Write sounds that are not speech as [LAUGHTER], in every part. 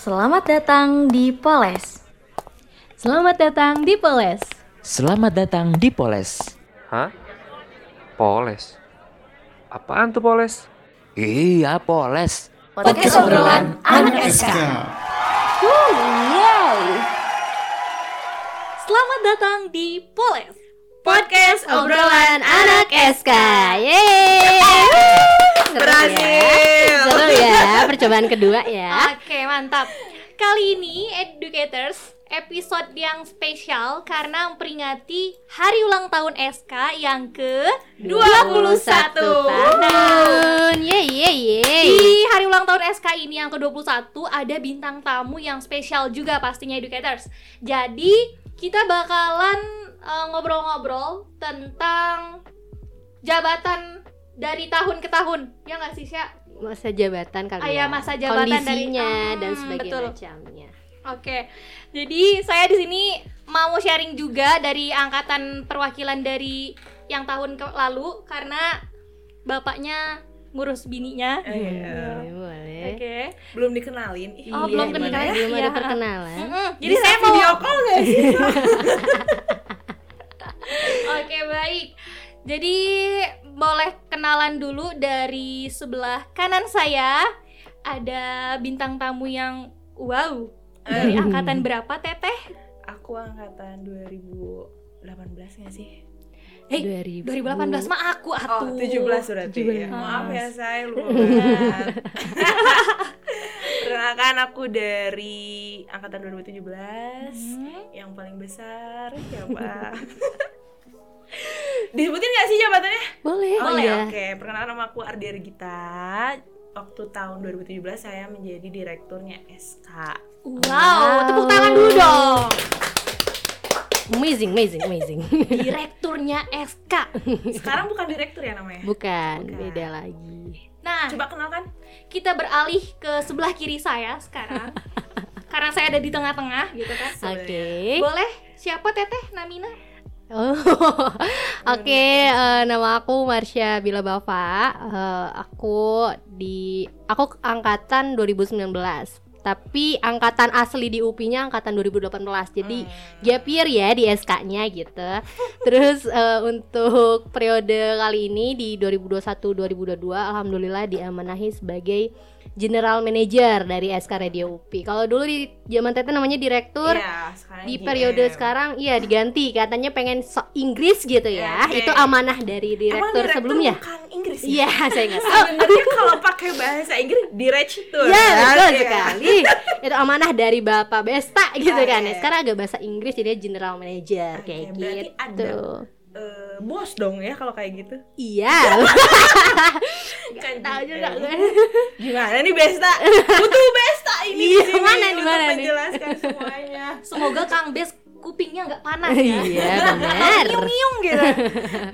Selamat datang di Poles. Selamat datang di Poles. Selamat datang di Poles. Hah? Poles? Apaan tuh Poles? Iya, Poles. Podcast obrolan anak SK. Selamat datang di Poles. Podcast obrolan anak SK. Yeay. Berhasil. Ya. Seru ya, percobaan kedua ya. Oke, mantap. Kali ini Educators episode yang spesial karena memperingati hari ulang tahun SK yang ke 21. tahun. Yeay, yeay, yeay. Di hari ulang tahun SK ini yang ke-21 ada bintang tamu yang spesial juga pastinya Educators. Jadi, kita bakalan eh, ngobrol-ngobrol tentang jabatan dari tahun ke tahun. Ya nggak sih, Sya? Masa jabatan kali Ah, ya. ya, masa jabatan dari- Kondisinya dan Hmm, sebagainya betul. macamnya. Oke, jadi saya di sini mau sharing juga dari angkatan perwakilan dari yang tahun ke lalu karena bapaknya ngurus bininya. Boleh, boleh. Oke. belum dikenalin Oh, Iya, belum gimana? kenal ya? Belum ada Iya. perkenalan. Mm-mm, Jadi bisa saya mau video call gak sih [LAUGHS] Oke, baik. Jadi boleh kenalan dulu dari sebelah kanan saya ada bintang tamu yang wow. Dari angkatan berapa, Teteh? aku angkatan 2018 gak sih Eh, 2000. 2018 mah aku oh atuh. 17 berarti 17. ya. maaf ya saya lupa [LAUGHS] Perkenalkan aku dari angkatan 2017 Hmm. yang paling besar siapa [LAUGHS] disebutin gak sih jabatannya Boleh. oh iya. ya oke perkenalkan nama aku Ardia Regita waktu tahun 2017 saya menjadi direkturnya SK Wow, tepuk tangan dulu dong. Amazing, amazing, amazing. [LAUGHS] Direkturnya SK. sekarang bukan direktur ya namanya Bukan, Bukan. beda lagi. Nah, coba kenalkan kita beralih ke sebelah kiri saya sekarang. [LAUGHS] Karena saya ada di tengah-tengah gitu kan. Oke. Boleh siapa Teteh Namina? Oh, [LAUGHS] oke. eh, nama aku Marsha Bila Bava. Eh, aku di aku angkatan 2019. Tapi angkatan asli di UPI-nya angkatan 2018. Jadi gap year ya di SK-nya gitu. [LAUGHS] Terus eh, untuk periode kali ini di 2021-2022 alhamdulillah diamanahi sebagai General Manager dari SK Radio UPI. Kalau dulu di zaman Tete namanya direktur, Iya, sekarang di GM. periode sekarang iya diganti katanya pengen sok Inggris gitu ya. Ya, oke. Itu amanah dari Emang direktur sebelumnya. bukan Inggris ya? Iya, saya nggak tahu. Sebenarnya kalau pakai bahasa Inggris direktur. Ya, betul Iya. sekali. Itu amanah dari Bapak Besta gitu Ah, kan. iya. Sekarang agak bahasa Inggris jadi general manager Oke, kayak berarti gitu. ada Eh, bos dong ya kalau kayak gitu. Iya. Kan Tahu juga eh, gue. Gimana nih Besta? Butuh Besta ini Iya, di sini mana nih, mana nih? menjelaskan semuanya. Semoga Kang Bes kupingnya nggak panas ya. Iya, benar. Nyium gitu.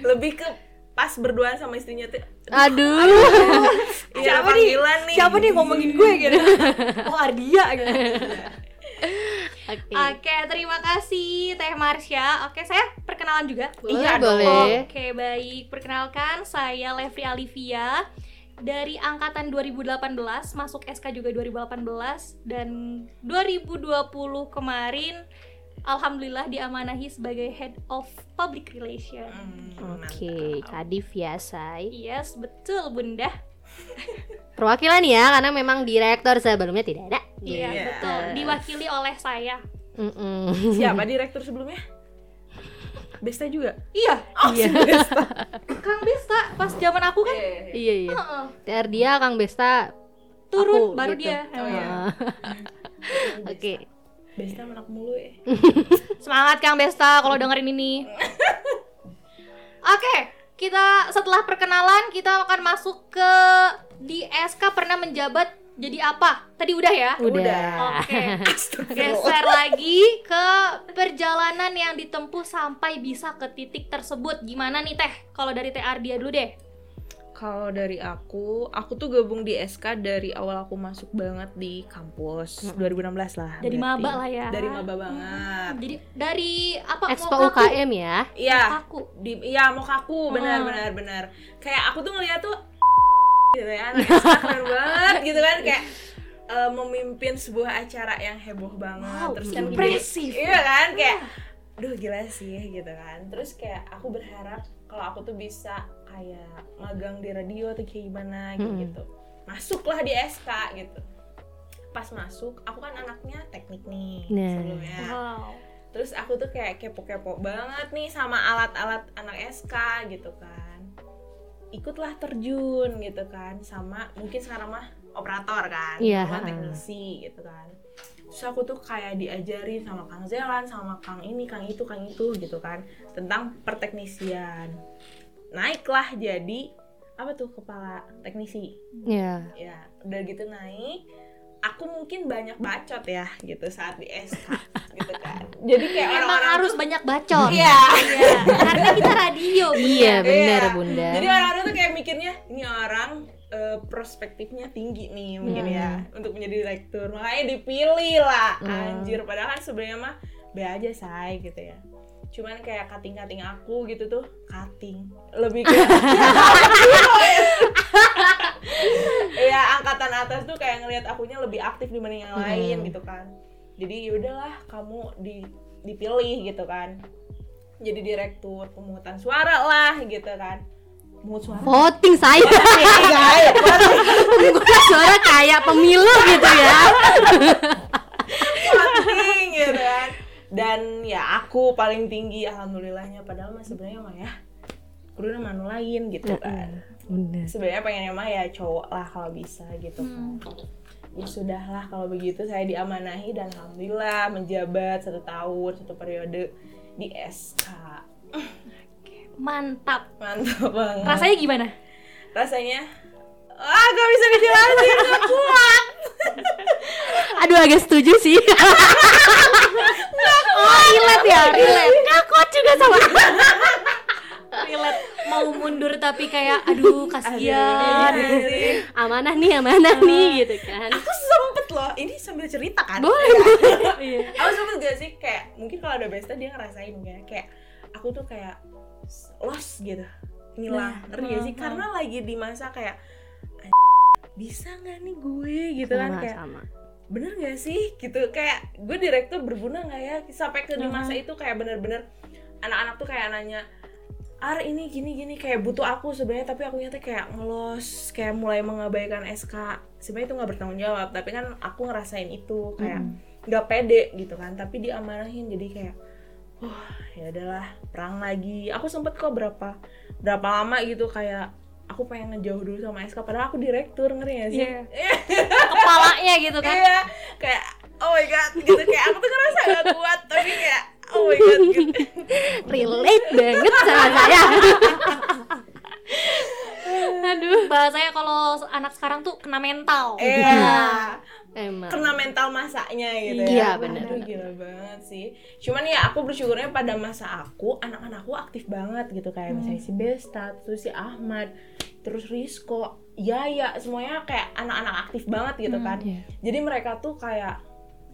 Lebih ke pas berduaan sama istrinya tuh. Aduh. Iya, Siapa nih? panggilan nih. Siapa nih ngomongin gue gitu? [LAUGHS] Oh Ardia gitu. Oke. Oke, terima kasih Teh Marsha. Oke, saya perkenalan juga. Boleh, Iya boleh. Oke, baik. Perkenalkan, saya Levri Alivia dari angkatan 2018, masuk SK juga 2018 dan 2020 kemarin alhamdulillah diamanahi sebagai Head of Public Relation. Hmm, Oke, Kadif ya, Say. Yes, betul, Bunda. Perwakilan ya, karena memang direktur sebelumnya tidak ada. Iya, Iya. betul. Diwakili oleh saya. Mm-mm. Siapa direktur sebelumnya? Besta juga. Iya, Oh, Iya. si Besta. [LAUGHS] Kang Besta pas zaman aku kan Iya, iya. heeh, TR dia Kang Besta turun aku, baru gitu. dia. Oh, iya. Oke. Besta menak mulu ya. [LAUGHS] Semangat Kang Besta kalau dengerin ini. [LAUGHS] Oke, kita setelah perkenalan kita akan masuk ke di SK pernah menjabat jadi apa? Tadi udah ya? Udah. Oke. [LAUGHS] Geser lagi ke perjalanan yang ditempuh sampai bisa ke titik tersebut. Gimana nih Teh? Kalau dari Teh Ardia dulu deh. Kalau dari aku, aku tuh gabung di SK dari awal aku masuk banget di kampus 2016 lah. Dari berarti. maba lah ya. Dari maba banget. Jadi dari apa? Expo? UKM ya. Iya, Mokaku. di iya mau kaku benar Hmm. benar benar. Kayak aku tuh ngeliat tuh [LAUGHS] gitu ya, anak SK keren banget gitu kan kayak eh, memimpin sebuah acara yang heboh banget Wow, terus kan impresif. iya kan kayak duh gila sih gitu kan terus kayak aku berharap kalau aku tuh bisa kayak magang di radio atau kayak gimana Mm-mm. gitu. Masuklah di SK gitu. Pas masuk aku kan anaknya teknik nih Nah. sebelumnya. Wow. terus aku tuh kayak kepo-kepo banget nih sama alat-alat anak SK gitu kan. Ikutlah terjun gitu kan sama mungkin sekarang mah operator kan Iya, sama teknisi gitu kan. Terus aku tuh kayak diajarin sama Kang Zelan sama Kang ini Kang itu Kang itu gitu kan tentang perteknisian naiklah jadi apa tuh kepala teknisi ya ya udah gitu naik aku mungkin banyak bacot ya gitu saat di SK gitu kan jadi kayak Emang orang-orang harus tuh- banyak bacot. iya Iya, karena kita radio. iya bener Iya. bunda jadi orang-orang tuh kayak mikirnya ini orang eh, perspektifnya tinggi nih mungkin Hmm. ya untuk menjadi direktur makanya dipilih lah Hmm. anjir padahal kan sebenarnya mah be aja say gitu ya cuman kayak kating-kating aku gitu tuh. Kating lebih ke [LAUGHS] Iya angkatan atas tuh kayak ngelihat akunya lebih aktif dibanding yang lain Hmm. gitu kan. Jadi yaudahlah kamu di dipilih gitu kan. Jadi direktur pemungutan suara lah gitu kan. Pemungut suara? Voting saya Pemungutan suara kayak pemilu gitu ya. Voting gitu kan dan ya aku paling tinggi alhamdulillahnya. Padahal mah sebenarnya mah ya udah mana lain gitu kan. Bunda sebenarnya pengennya mah ya cowok lah kalau bisa gitu kan. Ya sudahlah kalau begitu saya diamanahi dan alhamdulillah menjabat satu tahun satu periode di SK Mantap. mantap banget. Rasanya gimana? rasanya ah gak bisa dijelasin gak kuat [LAUGHS] aduh agak setuju sih. [LAUGHS] Oh relate ya relate. Nggak kuat juga sama. Relate. Mau mundur tapi kayak aduh kasihan. Amanah nih amanah nih gitu kan. Aku sempet loh ini sambil cerita kan. Boleh Iya. aku sempet gak sih kayak mungkin kalau ada Besta dia ngerasain ya kayak aku tuh kayak lost gitu ngilang. Nah, ngerti gak sih? hmm, karena lagi di masa kayak bisa nggak nih gue? Gitu kan sama kayak sama bener gak sih? Gitu kayak gue direktur berguna nggak ya? Sampai ke di masa itu kayak bener-bener anak-anak tuh kayak nanya Ar ini gini gini kayak butuh aku sebenarnya tapi aku nyata kayak ngelos kayak mulai mengabaikan SK sebenarnya itu nggak bertanggung jawab tapi kan aku ngerasain itu kayak nggak pede gitu kan tapi diamanahin jadi kayak wah ya adalah perang lagi. Aku sempet kok berapa berapa lama gitu kayak aku pengen ngejauh dulu sama SK padahal aku direktur ngerti gak sih Iya. Kepalanya gitu kan. Iya, kayak oh my god gitu kayak aku tuh ngerasa gak kuat tapi kayak oh my god gitu. [LAUGHS] relate banget sama saya [LAUGHS] aduh Bahasanya kalau anak sekarang tuh kena mental. Iya, emang kena mental masanya gitu Iya, ya. Aduh, bener. gila banget sih. Cuman ya aku bersyukurnya pada masa aku anak-anakku aktif banget gitu kayak misalnya si Besta, terus si Ahmad, terus Rizko, Yaya, semuanya kayak anak-anak aktif banget gitu kan. iya. Jadi mereka tuh kayak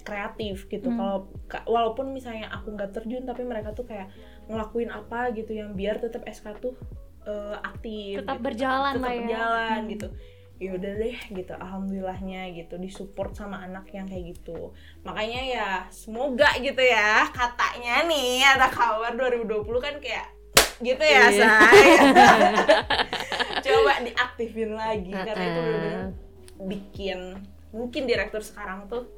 kreatif gitu. Kalau ka- walaupun misalnya aku nggak terjun tapi mereka tuh kayak ngelakuin apa gitu yang biar tetap SK tuh eh, aktif Tetap gitu. berjalan tetap lah ya. berjalan gitu ya udah deh gitu alhamdulillahnya gitu disupport sama anak yang kayak gitu makanya ya semoga gitu ya katanya nih ada kabar 2020 kan kayak gitu ya Iya. say [LAUGHS] coba diaktifin lagi karena itu bener-bener bikin mungkin direktur sekarang tuh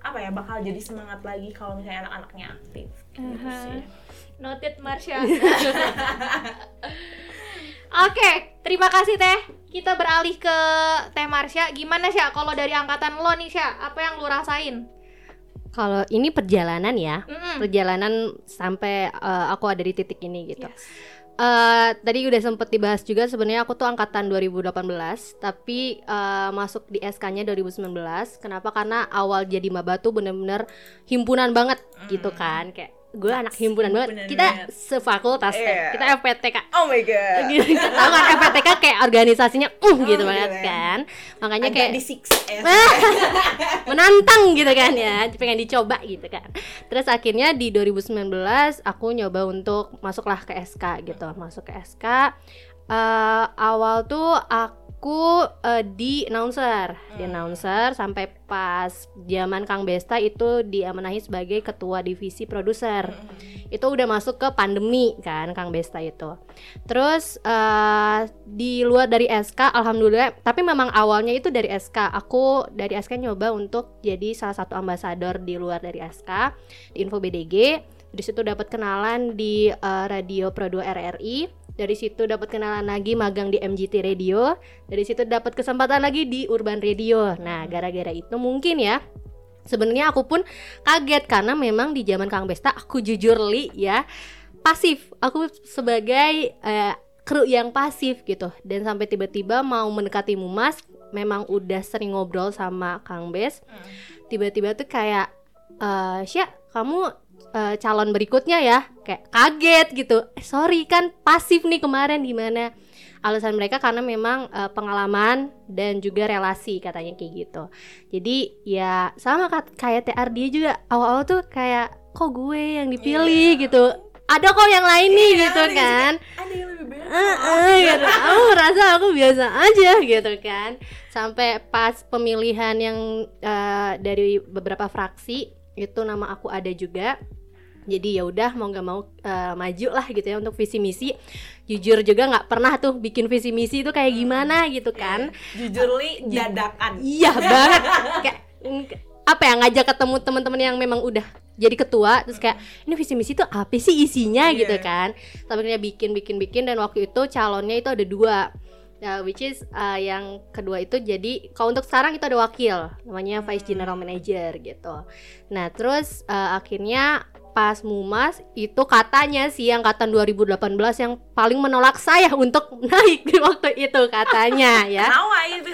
apa ya bakal jadi semangat lagi kalau misalnya anak-anaknya aktif gitu Aha. sih. Noted Marsha. [LAUGHS] Oke, terima kasih Teh. Kita beralih ke Teh Marsha. Gimana sih kalau dari angkatan lo nih Sya? Apa yang lo rasain? kalau ini perjalanan ya Mm-mm. perjalanan sampai eh, aku ada di titik ini gitu Yes. Eh, tadi udah sempet dibahas juga sebenarnya aku tuh angkatan 2018 tapi eh, masuk di SK-nya 2019 kenapa karena awal jadi maba tuh bener-bener himpunan banget gitu kan kayak gue anak himpunan banget. Himpunan kita banget. sefakultas Teh. Iya. kita FPTK oh my god. [LAUGHS] Gitu. Tahu kan FPTK kayak organisasinya uh gitu Oh, banget gitu ya. kan. Makanya agak kayak di six [LAUGHS] menantang gitu kan ya. Pengen dicoba gitu kan. Terus akhirnya di 2019 aku nyoba untuk masuklah ke SK gitu. Masuk ke SK eh, awal tuh aku eh, di announcer, di announcer sampai pas zaman Kang Besta itu diamanahi sebagai ketua divisi produser. Itu udah masuk ke pandemi kan Kang Besta itu. Terus eh, di luar dari SK alhamdulillah, tapi memang awalnya itu dari SK. Aku dari SK nyoba untuk jadi salah satu ambasador di luar dari SK di Info BDG. Di situ dapat kenalan di eh, Radio Pro 2 RRI. Dari situ dapat kenalan lagi magang di MGT Radio. Dari situ dapat kesempatan lagi di Urban Radio. Nah, gara-gara itu mungkin ya Sebenarnya aku pun kaget karena memang di zaman Kang Besta aku jujur li ya pasif. Aku sebagai eh, kru yang pasif gitu dan sampai tiba-tiba mau mendekati Mumas memang udah sering ngobrol sama Kang Bes. Tiba-tiba tuh kayak eh Sya, kamu eh, calon berikutnya ya. Kayak kaget gitu. Eh, sorry kan pasif nih kemarin gimana? Alasan mereka karena memang eh, pengalaman dan juga relasi katanya kayak gitu. Jadi ya sama kayak TR dia juga. Awal-awal tuh kayak kok gue yang dipilih? Gitu. Ada kok yang lain nih gitu kan ada yang lebih beda. Heeh, gitu. Aku merasa aku biasa aja gitu kan. Sampai pas pemilihan yang eh, dari beberapa fraksi itu nama aku ada juga. Jadi ya udah mau nggak mau eh, maju lah gitu ya untuk visi misi. Jujur juga nggak pernah tuh bikin visi misi itu kayak gimana gitu kan. jujur li dadakan Iya banget. Kayak mm, apa ya ngajak ketemu teman-teman yang memang udah jadi ketua terus kayak ini visi misi itu apa sih isinya Iya. gitu kan. Tapi akhirnya bikin bikin bikin dan waktu itu calonnya itu ada dua. Nah, which is uh, yang kedua itu jadi kalau untuk sekarang itu ada wakil namanya Vice General Manager gitu. Nah, terus uh, akhirnya pas Mumas itu katanya sih angkatan 2018 yang paling menolak saya untuk naik di [LAUGHS] waktu itu katanya [LAUGHS] ya. Kenapa itu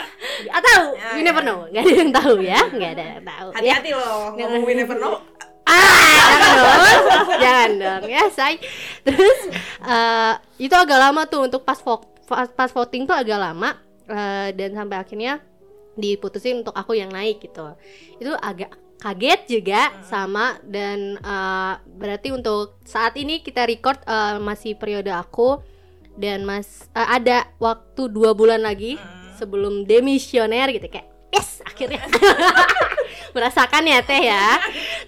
Atau Ya, we never ya. know, nggak ada yang tahu ya, nggak ada yang tahu. ya. hati-hati loh ngomong we never know Ah, jangan dong, jangan dong ya, say. Terus eh, itu agak lama tuh untuk pas vo- pas, voting tuh agak lama eh, dan sampai akhirnya diputusin untuk aku yang naik gitu. Itu agak kaget juga sama dan eh, berarti untuk saat ini kita record eh, masih periode aku dan mas eh, ada waktu dua bulan lagi sebelum demisioner gitu kayak yes akhirnya. [LAUGHS] Merasakan ya teh ya.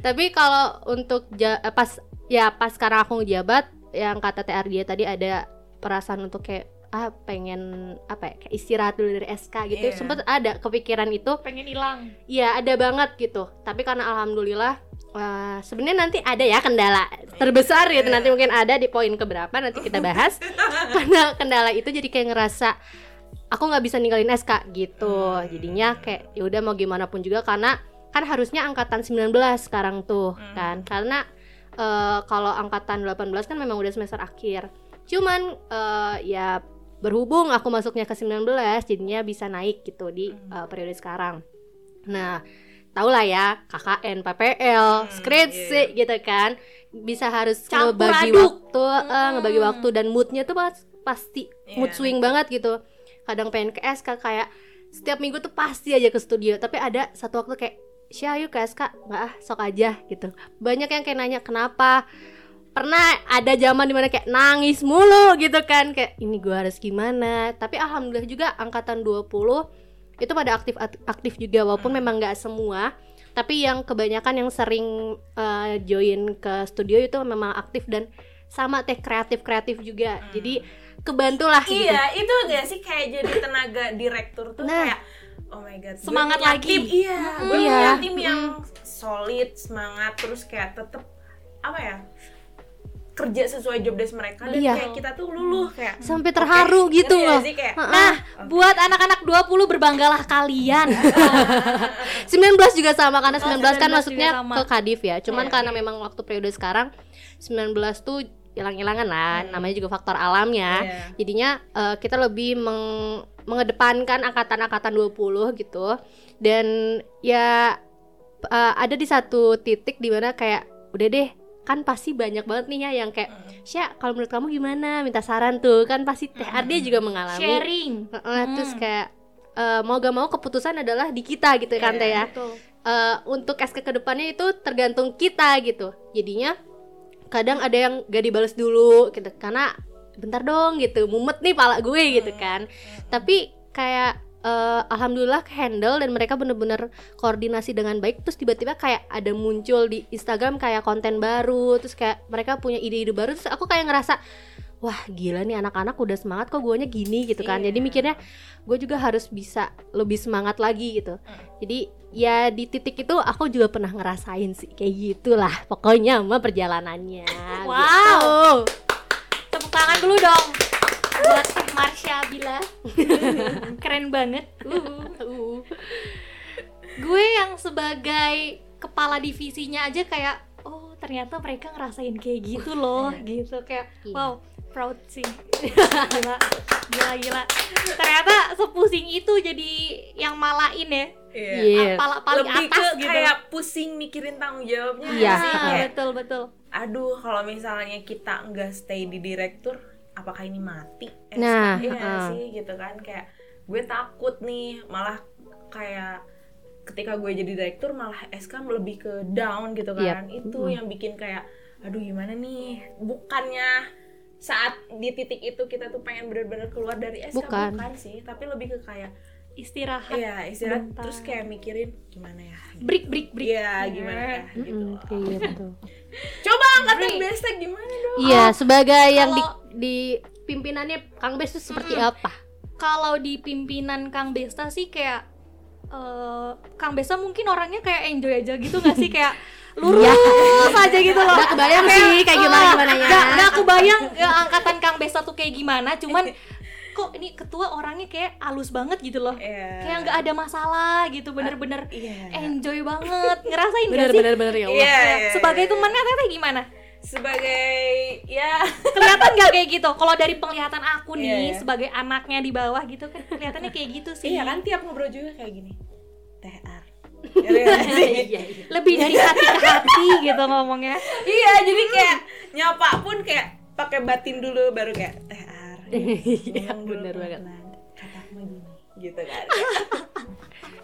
Tapi kalau untuk ja- pas ya pas sekarang aku ngejabat yang kata TR dia tadi ada perasaan untuk kayak ah pengen apa ya kayak istirahat dulu dari SK gitu. Iya. sempet ada kepikiran itu. Pengen hilang. Iya ada banget gitu. Tapi karena alhamdulillah eh, sebenarnya nanti ada ya kendala terbesar gitu. Nanti mungkin ada di poin keberapa nanti kita bahas. [LAUGHS] Karena kendala itu jadi kayak ngerasa aku nggak bisa ninggalin SK gitu. Jadinya kayak ya udah mau gimana pun juga karena kan harusnya angkatan 19 sekarang tuh kan. Karena eh, kalau angkatan 18 kan memang udah semester akhir. Cuman eh, ya berhubung aku masuknya ke 19 jadinya bisa naik gitu di eh, periode sekarang. Nah tau lah ya KKN, PPL, skripsi gitu kan bisa harus Campur ngebagi aduk. waktu eh, ngebagi waktu dan moodnya tuh pas- pasti mood Iya. swing banget gitu. Kadang pengen ke SK kayak setiap minggu tuh pasti aja ke studio tapi ada satu waktu kayak Syah yuk ke SK nggak ah sok aja gitu. Banyak yang kayak nanya kenapa pernah ada zaman di mana kayak nangis mulu gitu kan kayak ini gua harus gimana tapi alhamdulillah juga angkatan 20 itu pada aktif aktif juga walaupun memang nggak semua tapi yang kebanyakan yang sering eh, join ke studio itu memang aktif dan sama teh kreatif kreatif juga jadi kebantulah gitu iya itu gak sih kayak jadi tenaga direktur tuh Nah. kayak oh my god gue Semangat lagi. tim, iya gue Iya. punya tim yang solid semangat terus kayak tetep apa ya kerja sesuai job desk mereka dan Iya. kayak kita tuh luluh kayak sampai terharu Oke, gitu loh sih? kayak Nah, buat anak-anak 20 berbanggalah kalian. [LAUGHS] 19 juga sama karena Oh, 19 kan 19 masuknya juga sama. ke Kadif ya. Cuman Iya. karena memang waktu periode sekarang 19 tuh hilang-hilangan lah, namanya juga faktor alamnya. Iya. Jadinya eh, kita lebih meng- mengedepankan angkatan-angkatan 20 gitu. Dan ya eh, ada di satu titik di mana kayak udah deh kan pasti banyak banget nih ya yang kayak Syah kalau menurut kamu gimana? Minta saran tuh. Kan pasti TR dia juga mengalami. Sharing. Heeh, terus Hmm. kayak eh, mau gak mau keputusan adalah di kita gitu kan Iya, teh ya. Betul. Eh, untuk SK ke depannya itu tergantung kita gitu. Jadinya kadang ada yang gak dibales dulu gitu. Karena bentar dong gitu. Mumet nih pala gue gitu kan. tapi kayak eh, alhamdulillah handle dan mereka bener-bener koordinasi dengan baik terus tiba-tiba kayak ada muncul di Instagram kayak konten baru terus kayak mereka punya ide-ide baru terus aku kayak ngerasa wah gila nih anak-anak udah semangat kok guanya gini gitu kan jadi Iya. mikirnya gue juga harus bisa lebih semangat lagi gitu jadi ya di titik itu aku juga pernah ngerasain sih kayak gitulah pokoknya mah perjalanannya [LAUGHS] Wow. gitu. Tepuk tangan dulu dong buat Marsha Bila. [LAUGHS] Keren banget. Uh. Uh. Gue yang sebagai kepala divisinya aja kayak oh ternyata mereka ngerasain kayak gitu loh gitu kayak Iya. wow proud sih [LAUGHS] gila gila gila ternyata sepusing itu jadi yang malain ya Iya. Pala paling lebih atas ke gitu kayak pusing mikirin tanggung jawabnya Iya. sih Ah, kayak betul betul aduh kalau misalnya kita nggak stay di direktur apakah ini mati Eh, Nah, iya ah. sih gitu kan kayak gue takut nih malah kayak ketika gue jadi direktur malah SK lebih ke down gitu kan itu Mm. yang bikin kayak aduh gimana nih bukannya saat di titik itu kita tuh pengen bener-bener keluar dari SK Bukan. bukan sih tapi lebih ke kayak istirahat Iya istirahat Bentar. terus kayak mikirin gimana ya break break break Iya gimana ya gitu kayak gitu. [LAUGHS] Coba angkatan Break. bestek gimana dong? Iya, sebagai yang di, di pimpinannya Kang Bes itu seperti apa? kalau di pimpinan Kang Besta sih kayak eh, Kang Besta mungkin orangnya kayak enjoy aja gitu nggak sih kayak [LAUGHS] lurus aja gitu loh. Nggak kebayang sih kayak gimana gimana ya. Nggak nggak kebayang ya, angkatan Kang Besta tuh kayak gimana. Cuman [LAUGHS] kok ini ketua orangnya kayak halus banget gitu loh. Iya. Kayak nggak ada masalah gitu bener-bener Iya. enjoy banget ngerasain Bener gak sih? bener bener ya Allah. Iya, Kayak iya, sebagai iya. temannya teteh gimana? sebagai ya kelihatan nggak kayak gitu kalau dari penglihatan aku nih Iya, iya. sebagai anaknya di bawah gitu kan kelihatannya kayak gitu sih iya kan tiap ngobrol juga kayak gini. [LAUGHS] Iya sih? Iya, iya. lebih dari hati ke hati gitu ngomongnya Iya, jadi kayak nyapa pun kayak pakai batin dulu baru kayak TR. Iya, bener banget. gini. Gitu kan. [LAUGHS]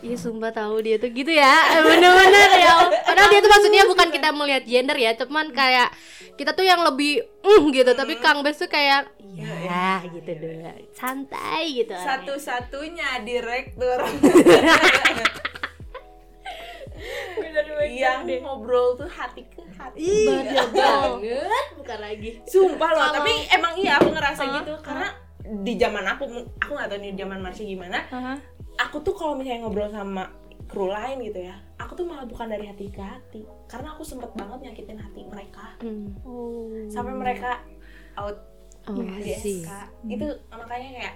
Iya sumpah tahu dia tuh gitu ya Bener-bener ya Padahal dia tuh maksudnya bukan kita melihat gender ya Cuman kayak Kita tuh yang lebih uh gitu Tapi Kang Bes tuh kayak Ya gitu deh Santai gitu. Satu-satunya direktur [LAUGHS] yang ngobrol tuh hati ke hati. Iya banget Bukan lagi Sumpah loh, tapi emang iya aku ngerasa Hah? gitu karena di zaman aku aku nggak tahu nih di zaman Marsha gimana. Aku tuh kalau misalnya ngobrol sama kru lain gitu ya, aku tuh malah bukan dari hati ke hati karena aku sempet banget nyakitin hati mereka Hmm. sampai mereka out Oh di SK. Itu makanya kayak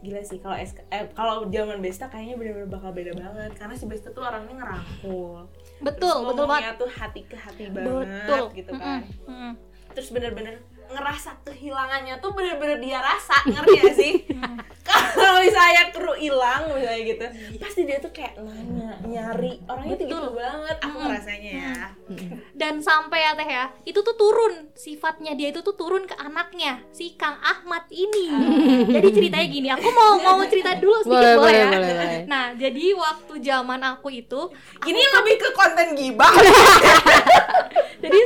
gila sih kalau eh, kalau zaman Besta kayaknya bener-bener bakal beda banget karena si Besta tuh orangnya ngerangkul. betul Terus betul banget tuh hati ke hati banget betul gitu kan. Mm-mm, mm-mm. terus bener-bener ngerasa kehilangannya tuh bener-bener dia rasa ngerti gak sih? [LAUGHS] Kalau misalnya kru hilang misalnya gitu pasti dia tuh kayak nanya nyari orangnya tuh gitu banget aku ngerasanya ya. Dan sampai ya teh ya itu tuh turun sifatnya dia itu tuh turun ke anaknya si Kang Ahmad ini. Jadi ceritanya gini aku mau mau cerita dulu Boleh sedikit boleh, boleh ya? boleh boleh. Nah jadi waktu zaman aku itu ini lebih ke konten gibah. [LAUGHS] Jadi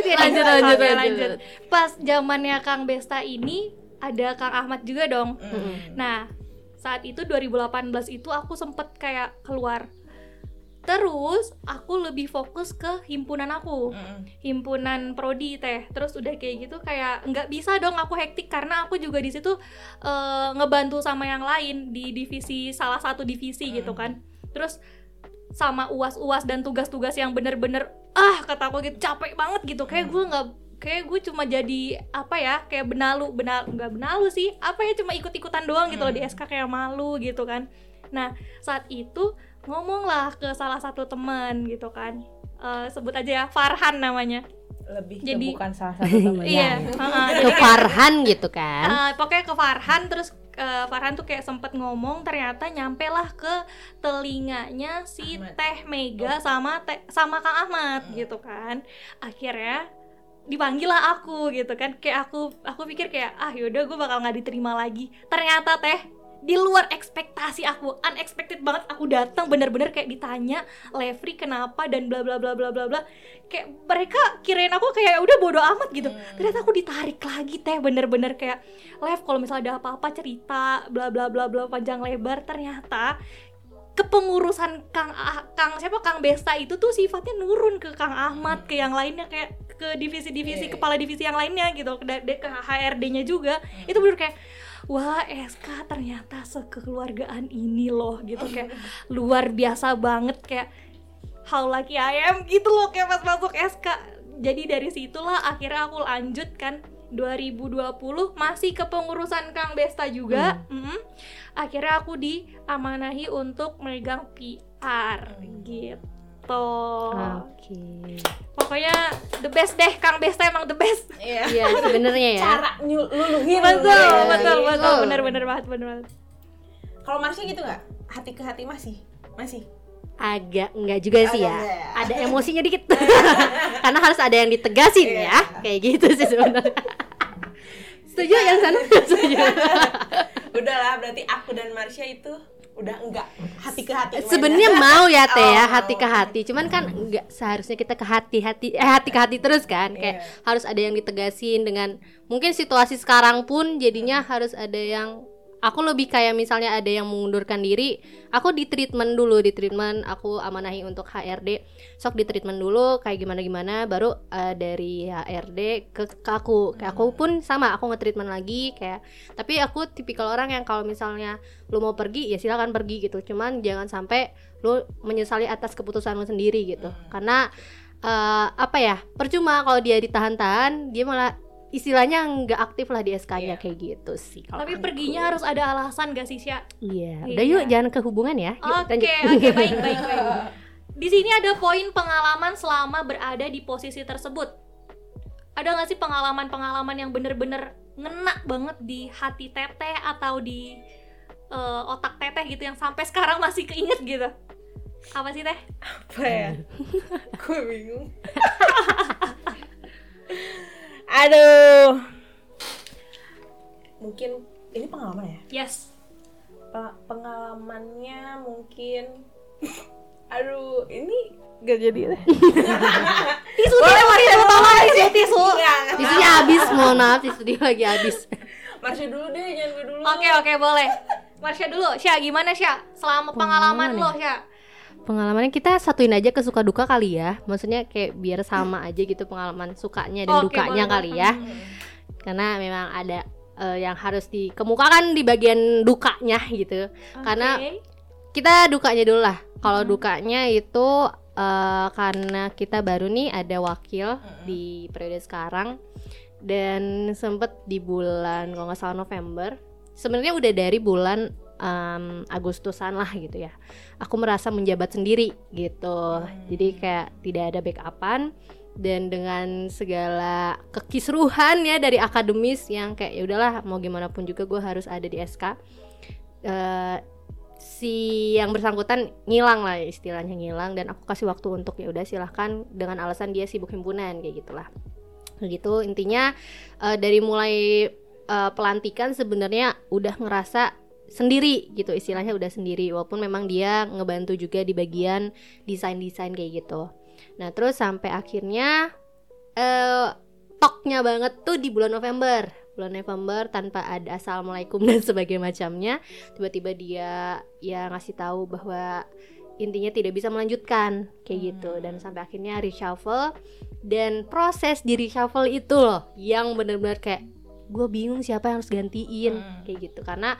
lanjut ya? Lanjut, lanjut, Oke, lanjut. pas zamannya Kang Besta ini ada Kang Ahmad juga dong Hmm. Nah, saat itu 2018 itu aku sempet kayak keluar. Terus aku lebih fokus ke himpunan aku, Mm-mm. himpunan prodi teh. Terus udah kayak gitu kayak nggak bisa dong aku hektik karena aku juga di situ eh, ngebantu sama yang lain di divisi salah satu divisi gitu kan. Terus sama uas-uas dan tugas-tugas yang bener-bener ah kata aku gitu capek banget gitu. Kayak gue nggak kayak gue cuma jadi apa ya kayak benalu benal nggak benalu sih apa ya cuma ikut-ikutan doang gitu loh di SK kayak malu gitu kan. Nah saat itu ngomonglah ke salah satu teman gitu kan. Eh, sebut aja ya Farhan namanya. Lebih Jadi- ke bukan salah satu teman [LAUGHS] iya heeh, Ke Farhan gitu kan. Eh, pokoknya ke Farhan terus eh, Farhan tuh kayak sempet ngomong ternyata nyampe lah ke telinganya si Ahmad. Teh Mega sama teh sama Kang Ahmad gitu kan. Akhirnya dipanggil lah aku gitu kan. Kayak aku aku pikir kayak ah yaudah gue bakal nggak diterima lagi. Ternyata teh di luar ekspektasi aku unexpected banget aku datang bener-bener kayak ditanya Levri kenapa? dan bla bla bla bla bla bla. Kayak mereka kirain aku kayak udah bodo amat gitu. Ternyata aku ditarik lagi teh bener-bener kayak Lev kalau misalnya ada apa-apa cerita bla bla bla bla panjang lebar. Ternyata kepengurusan Kang Ah- Kang siapa? Kang Besta itu tuh sifatnya nurun ke Kang Ahmad ke yang lainnya kayak ke divisi-divisi iya. kepala divisi yang lainnya gitu ke, ke HRD-nya juga. Itu bener kayak wah SK ternyata sekeluargaan ini loh gitu. Kayak luar biasa banget kayak how lucky I am gitu loh kayak pas masuk SK jadi dari situlah akhirnya aku lanjut kan 2020 masih kepengurusan Kang Besta juga mm. akhirnya aku diamanahi untuk megang PR gitu Oke. pokoknya the best deh Kang Besta emang the best Iya. Iya sebenarnya ya. Cara nyu- luluhin. betul Iya, betul iya. betul bener bener banget bener banget Kalau Marsha gitu nggak? Hati ke hati masih? Masih? Agak enggak juga sih Agak ya. enggak ya. Ada [LAUGHS] emosinya dikit. [LAUGHS] Karena harus ada yang ditegasin Iya. ya. Kayak gitu sih sebenarnya. [LAUGHS] Setuju yang sana? Setuju. Udahlah, berarti aku dan Marsha itu udah enggak hati ke hati. Sebenarnya mau ya teh ya Oh. hati ke hati, cuman kan enggak seharusnya kita ke hati hati eh hati ke hati terus kan, kayak Iya. harus ada yang ditegasin dengan mungkin situasi sekarang pun jadinya harus ada yang aku lebih kayak misalnya ada yang mengundurkan diri, aku di treatment dulu di treatment, aku amanahi untuk HRD, sok di treatment dulu kayak gimana gimana, baru eh, dari HRD ke, ke aku, kayak aku pun sama aku nge-treatment lagi kayak, tapi aku tipikal orang yang kalau misalnya lu mau pergi ya silakan pergi gitu. Cuman jangan sampai lu menyesali atas keputusan lu sendiri gitu. Karena eh, apa ya percuma kalau dia ditahan-tahan dia malah istilahnya nggak aktif lah di SK-nya Iya. kayak gitu sih kalau tapi aku. perginya harus ada alasan gak sih Sya? iya Iya. udah yuk jangan ke hubungan ya Yuk, Oke, lanjut. oke, baik, [LAUGHS] baik, baik. Di sini ada poin pengalaman selama berada di posisi tersebut. Ada nggak sih pengalaman-pengalaman yang bener-bener ngena banget di hati teteh atau di eh, otak teteh gitu yang sampai sekarang masih keinget gitu? Apa sih teh? Apa ya? [LAUGHS] Gue bingung. [LAUGHS] Aduh. Mungkin ini pengalaman ya? Yes. Pe- pengalamannya mungkin Aduh, ini gak jadi deh. [LAUGHS] Tisu tidak tisu tolong tisu tisu. tisunya habis mohon maaf tisu dia lagi habis [LAUGHS] Marsha dulu deh, jangan gue dulu. Oke oke boleh. Marsha dulu, Sya gimana Sya? Selama pengalaman Pengalaman lo Sya? Pengalamannya kita satuin aja ke suka duka kali ya. Maksudnya kayak biar sama aja gitu pengalaman sukanya dan Oke, dukanya boleh, kali ya. Karena memang ada eh, yang harus dikemukakan di bagian dukanya gitu. Karena Oke. kita dukanya dulu lah. Kalau dukanya itu eh, karena kita baru nih ada wakil di periode sekarang. Dan sempet di bulan kalau nggak salah November. Sebenarnya udah dari bulan em, Agustusan lah gitu ya. Aku merasa menjabat sendiri gitu. Jadi kayak tidak ada backupan. Dan dengan segala kekisruhan ya dari akademis yang kayak ya udahlah mau gimana pun juga gue harus ada di SK eh, si yang bersangkutan ngilang lah istilahnya ngilang. Dan aku kasih waktu untuk ya udah silahkan. Dengan alasan dia sibuk himpunan kayak gitulah. Gitu. Intinya eh, dari mulai eh, pelantikan sebenarnya udah ngerasa sendiri gitu istilahnya udah sendiri walaupun memang dia ngebantu juga di bagian desain-desain kayak gitu. Nah terus sampai akhirnya eh toknya banget tuh di bulan November. Bulan November tanpa ada assalamualaikum [LAUGHS] dan sebagainya macamnya tiba-tiba dia ya ngasih tahu bahwa intinya tidak bisa melanjutkan kayak gitu. Dan sampai akhirnya reshuffle dan proses di reshuffle itu loh yang benar-benar kayak gue bingung siapa yang harus gantiin Hmm. kayak gitu. Karena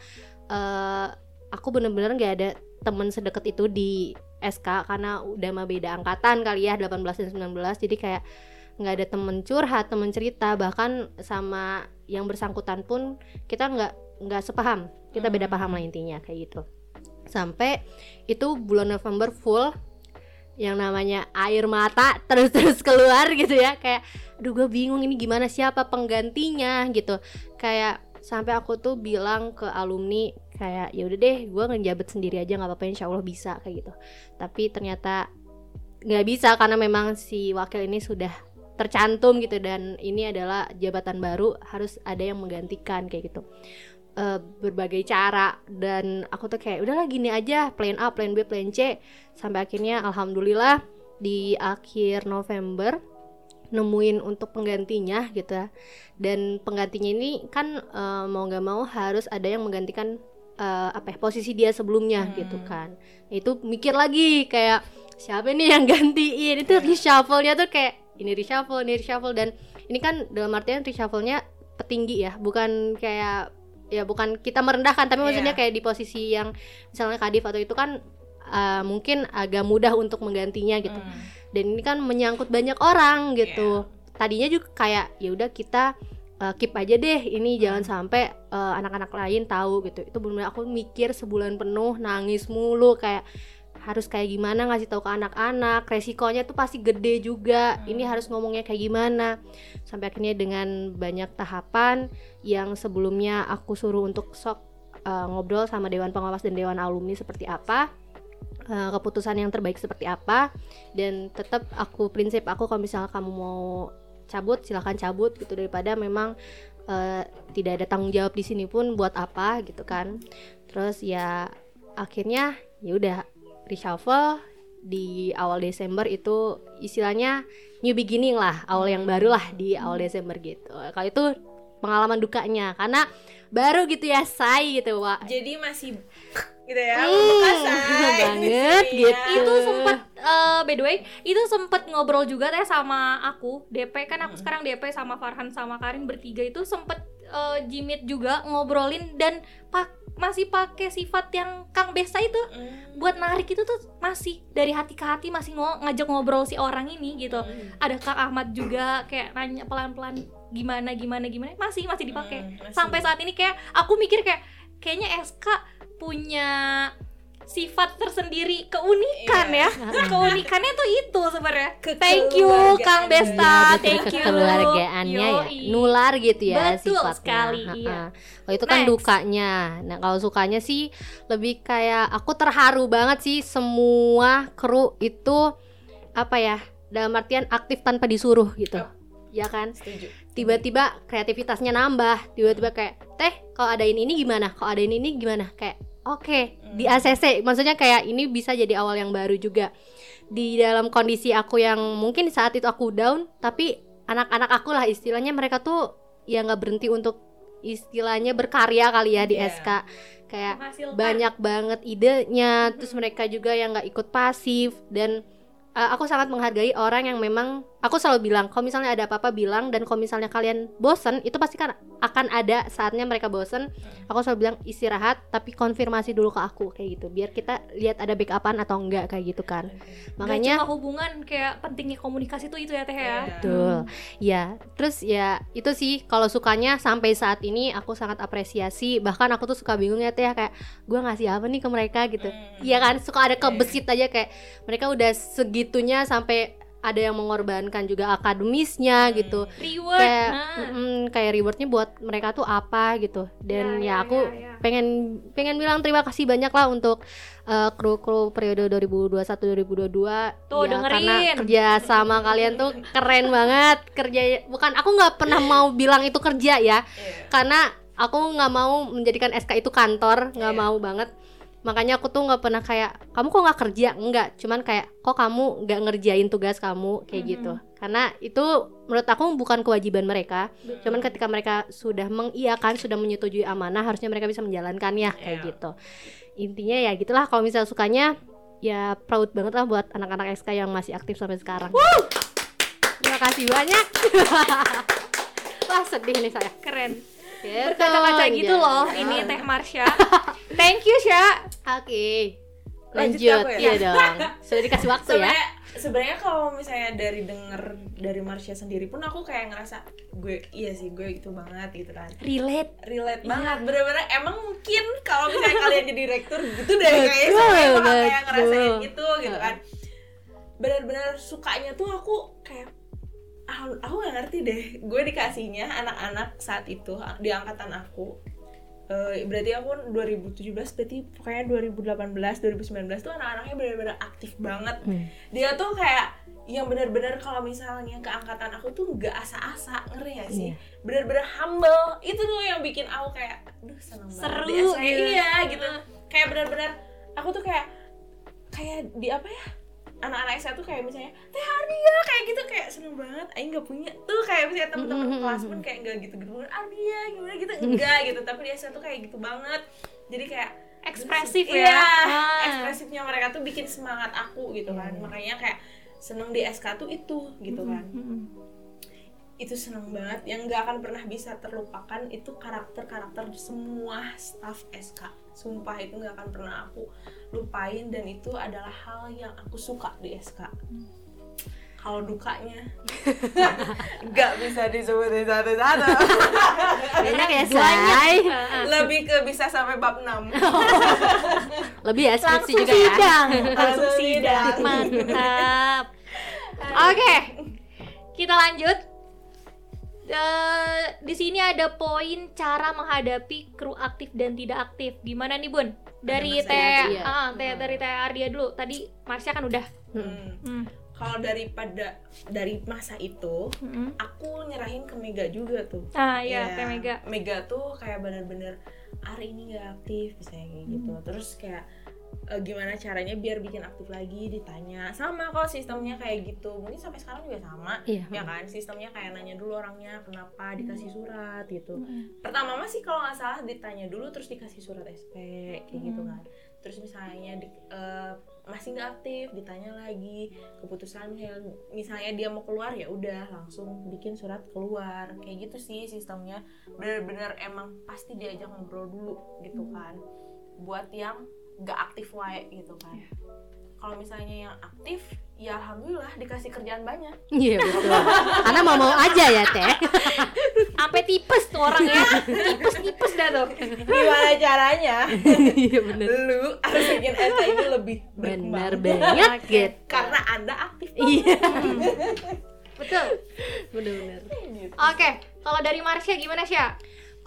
eh, aku bener-bener nggak ada temen sedekat itu di SK karena udah mah beda angkatan kali ya 18 dan 19 jadi kayak nggak ada temen curhat temen cerita. Bahkan sama yang bersangkutan pun kita nggak nggak sepaham. Kita beda paham lah intinya kayak gitu. Sampai itu bulan November full yang namanya air mata terus-terus keluar gitu ya. Kayak aduh gue bingung ini gimana siapa penggantinya? Gitu. Kayak sampai aku tuh bilang ke alumni kayak ya udah deh gue ngejabat sendiri aja nggak apa-apa insya Allah bisa kayak gitu. Tapi ternyata nggak bisa karena memang si wakil ini sudah tercantum gitu dan ini adalah jabatan baru harus ada yang menggantikan kayak gitu. Eh, berbagai cara dan aku tuh kayak udahlah gini aja plan A, plan B, plan C. Sampai akhirnya alhamdulillah di akhir November nemuin untuk penggantinya gitu. Ya. dan penggantinya ini kan eh, mau nggak mau harus ada yang menggantikan eh, apa ya, posisi dia sebelumnya gitu kan. Itu mikir lagi kayak siapa nih yang [LAUGHS] gantiin? Itu reshuffle-nya tuh kayak ini reshuffle ini reshuffle. Dan ini kan dalam artian reshuffle-nya petinggi ya bukan kayak ya bukan kita merendahkan tapi maksudnya Iya. kayak di posisi yang misalnya kadif atau itu kan uh, mungkin agak mudah untuk menggantinya gitu. Hmm. dan ini kan menyangkut banyak orang gitu. Tadinya juga kayak ya udah kita uh, keep aja deh ini jangan sampai uh, anak-anak lain tahu gitu. Itu benar aku mikir sebulan penuh nangis mulu kayak harus kayak gimana ngasih tahu ke anak-anak resikonya tuh pasti gede juga. Ini harus ngomongnya kayak gimana? Sampai akhirnya dengan banyak tahapan yang sebelumnya aku suruh untuk sok uh, ngobrol sama dewan pengawas dan dewan alumni seperti apa uh, keputusan yang terbaik seperti apa dan tetap aku prinsip aku kalau misalnya kamu mau cabut silahkan cabut gitu daripada memang uh, tidak ada tanggung jawab di sini pun buat apa gitu kan. Terus ya akhirnya ya udah reshuffle. Di awal Desember itu istilahnya new beginning lah awal yang baru lah di awal Desember gitu. Kalau itu pengalaman dukanya karena baru gitu ya say gitu Wak. Jadi masih gitu ya Hmm, banget sini gitu. ya. itu sempet eh, by the way itu sempet ngobrol juga teh sama aku DP kan aku sekarang DP sama Farhan sama Karin bertiga itu sempet eh, jimit juga ngobrolin dan pak masih pakai sifat yang Kang Besta itu Hmm. buat narik itu tuh masih dari hati ke hati masih ngo- ngajak ngobrol si orang ini gitu Hmm. ada Kang Ahmad juga kayak nanya pelan-pelan gimana gimana gimana masih masih dipakai Hmm, masih. sampai saat ini kayak aku mikir kayak kayaknya SK punya sifat tersendiri keunikan Iya. ya. [LAUGHS] Keunikannya tuh itu sebenarnya. Thank you Kang Besta. Ya, thank you. Keluargaannya ya. Nular gitu ya Betul sifatnya. sekali, iya. kalau itu kan Next. dukanya. Nah kalau sukanya sih lebih kayak aku terharu banget sih semua kru itu apa ya dalam artian aktif tanpa disuruh gitu. Ya kan? Setuju. Tiba-tiba kreativitasnya nambah. Tiba-tiba kayak teh kalau adain ini gimana? Kalau adain ini gimana? Kayak oke di ACC maksudnya kayak ini bisa jadi awal yang baru juga. Di dalam kondisi aku yang mungkin saat itu aku down tapi anak-anak aku lah istilahnya mereka tuh ya nggak berhenti untuk istilahnya berkarya kali ya di Iya. SK kayak Menghasilkan. banyak banget idenya terus mereka juga yang nggak ikut pasif. Dan uh, aku sangat menghargai orang yang memang aku selalu bilang kalau misalnya ada apa-apa bilang dan kalau misalnya kalian bosen itu pasti kan akan ada saatnya mereka bosen aku selalu bilang istirahat tapi konfirmasi dulu ke aku kayak gitu biar kita lihat ada backupan atau enggak kayak gitu kan Gak makanya cuma hubungan kayak pentingnya komunikasi tuh itu ya teh ya Iya. Betul. Ya, terus ya itu sih kalau sukanya sampai saat ini aku sangat apresiasi. Bahkan aku tuh suka bingung ya teh kayak gua ngasih apa nih ke mereka gitu. Hmm. Iya kan suka ada kebesit aja kayak mereka udah segitunya sampai ada yang mengorbankan juga akademisnya gitu. reward Kayak nah. mm, kayak rewardnya buat mereka tuh apa gitu. Dan Ya, ya, ya, aku ya, ya. pengen pengen bilang terima kasih banyak lah untuk uh, kru-kru periode 2021 2022 Tuh, ya, karena dengerin. kerja sama kalian tuh keren banget kerja bukan aku nggak pernah mau bilang itu kerja ya Iya. karena aku nggak mau menjadikan SK itu kantor nggak Iya. mau banget makanya aku tuh nggak pernah kayak kamu kok nggak kerja? Enggak cuman kayak kok kamu nggak ngerjain tugas kamu? Kayak Mhm. gitu. Karena itu menurut aku bukan kewajiban mereka. Cuman ketika mereka sudah mengiyakan sudah menyetujui amanah harusnya mereka bisa menjalankannya. Kayak Iya. gitu. Intinya ya gitulah. Kalau misalnya sukanya ya proud banget lah buat anak-anak SK yang masih aktif sampai sekarang. Terima kasih banyak. [LAUGHS] Wah sedih nih saya. Keren berkaca-kaca gitu anjay. loh ini Teh Marsha [LAUGHS] thank you Sya Oke. Lanjut Lanjut, aku ya? iya dong. Sudah dikasih waktu ya. sebenarnya sebenarnya kalau misalnya dari denger dari Marsha sendiri pun aku kayak ngerasa gue iya sih gue gitu banget gitu kan relate relate Iya. banget bener-bener emang mungkin kalau misalnya kalian jadi direktur gitu deh semuanya bakal kayak ngerasain gitu gitu kan bener-bener sukanya tuh aku kayak aku gak ngerti deh. Gue dikasihnya anak-anak saat itu di angkatan aku. Eh, berarti aku 2017 berarti pokoknya 2018 2019 tuh anak-anaknya benar-benar aktif banget. Dia tuh kayak yang benar-benar kalau misalnya keangkatan aku tuh nggak asa-asa ngeri ya sih? Benar-benar humble. Itu tuh yang bikin aku kayak aduh seneng banget Seru gitu. iya gitu. Kayak benar-benar aku tuh kayak kayak di apa ya anak-anak SK tuh kayak misalnya teh Ardia kayak gitu kayak seneng banget. Aing nggak punya tuh kayak misalnya temen-temen kelas pun kayak nggak gitu gitu Ardia gimana gitu enggak gitu. Tapi di SK tuh kayak gitu banget. Jadi kayak Ekspresif ya. Iya, Ah. ekspresifnya mereka tuh bikin semangat aku gitu kan. Makanya kayak seneng di SK tuh itu gitu kan itu seneng banget. Yang nggak akan pernah bisa terlupakan itu karakter-karakter semua staff SK sumpah itu nggak akan pernah aku lupain. Dan itu adalah hal yang aku suka di SK kalau dukanya [LAUGHS] nggak bisa disebutin satu-satu [LAUGHS] banyak. Ya say lebih ke bisa sampai bab 6 [LAUGHS] lebih ya skripsi langsung juga ya. sidang. Langsung Langsung sidang. sidang. mantap. Oke kita lanjut Eh, di sini ada poin cara menghadapi kru aktif dan tidak aktif. Gimana nih bun? Dari teh ah, teh dari teh Ardia dulu. Tadi Marsha kan udah. Hmm. Hmm. kalau daripada dari masa itu Mm-mm. aku nyerahin ke Mega juga tuh. Ah Iya, teh Mega. Mega tuh kayak bener-bener hari ini nggak aktif misalnya kayak gitu. Hmm. terus kayak eh, gimana caranya biar bikin aktif lagi ditanya. Sama kok sistemnya kayak gitu. Mungkin sampai sekarang juga sama Iya. ya kan? Sistemnya kayak nanya dulu orangnya kenapa dikasih surat gitu. Mm-mm. pertama mah sih kalau nggak salah ditanya dulu terus dikasih surat SP kayak gitu Hmm. kan. Terus misalnya di, eh, masih nggak aktif ditanya lagi keputusannya misalnya dia mau keluar ya udah langsung bikin surat keluar. Kayak gitu sih sistemnya. Bener-bener emang pasti diajak ngobrol dulu gitu kan. Buat yang nggak aktif wae gitu kan. Kalau misalnya yang aktif ya alhamdulillah dikasih kerjaan banyak. Iya betul. Karena mau mau aja ya teh. [LAUGHS] Sampai tipes tuh orangnya. Tipes tipes dah tuh. Gimana caranya? Iya bener. Lu harus bikin SK ini lebih berkembang. banget gitu karena anda aktif. Iya. Betul. Bener-bener gitu. oke kalau dari Marsha gimana Sya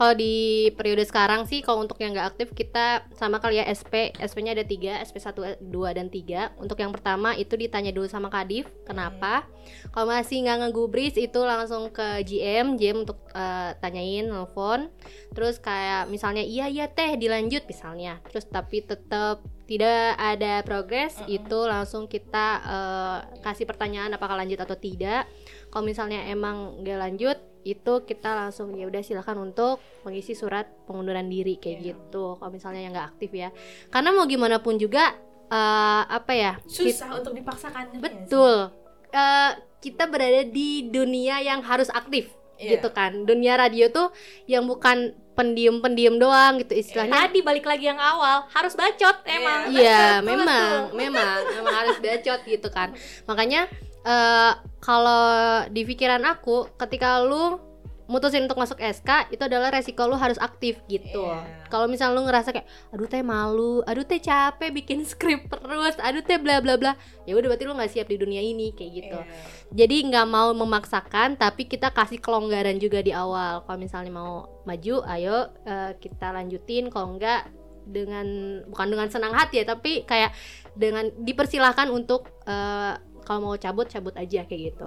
kalau di periode sekarang sih kalau untuk yang nggak aktif kita sama kali ya SP SP-nya ada tiga SP 1 2 dan 3 untuk yang pertama itu ditanya dulu sama Kadif kenapa? Kalau masih nggak ngegubris itu langsung ke GM GM untuk eh, tanyain nelfon. Terus kayak misalnya iya iya teh dilanjut misalnya. Terus tapi tetap tidak ada progres itu langsung kita eh, kasih pertanyaan apakah lanjut atau tidak. Kalau misalnya emang nggak lanjut itu kita langsung ya udah silakan untuk mengisi surat pengunduran diri kayak Iya. gitu kalau misalnya yang nggak aktif ya karena mau gimana pun juga eh, apa ya susah untuk dipaksakan betul Eh, kita berada di dunia yang harus aktif Iya. gitu kan dunia radio tuh yang bukan pendiam-pendiam doang gitu istilahnya tadi balik lagi yang awal harus bacot emang Iya, [LAUGHS] Betul, memang, betul. memang, memang harus bacot gitu kan. Makanya eh, kalau di pikiran aku, ketika lu mutusin untuk masuk SK itu adalah resiko lu harus aktif gitu. Iya. Kalau misal lu ngerasa kayak aduh teh malu, aduh teh capek bikin [LAUGHS] skrip terus, aduh teh bla bla bla, ya udah berarti lu nggak siap di dunia ini kayak gitu. Iya. Jadi nggak mau memaksakan, tapi kita kasih kelonggaran juga di awal. Kalau misalnya mau maju, ayo eh, kita lanjutin. Kalau enggak dengan bukan dengan senang hati ya, tapi kayak dengan dipersilahkan untuk eh, kalau mau cabut cabut aja kayak gitu.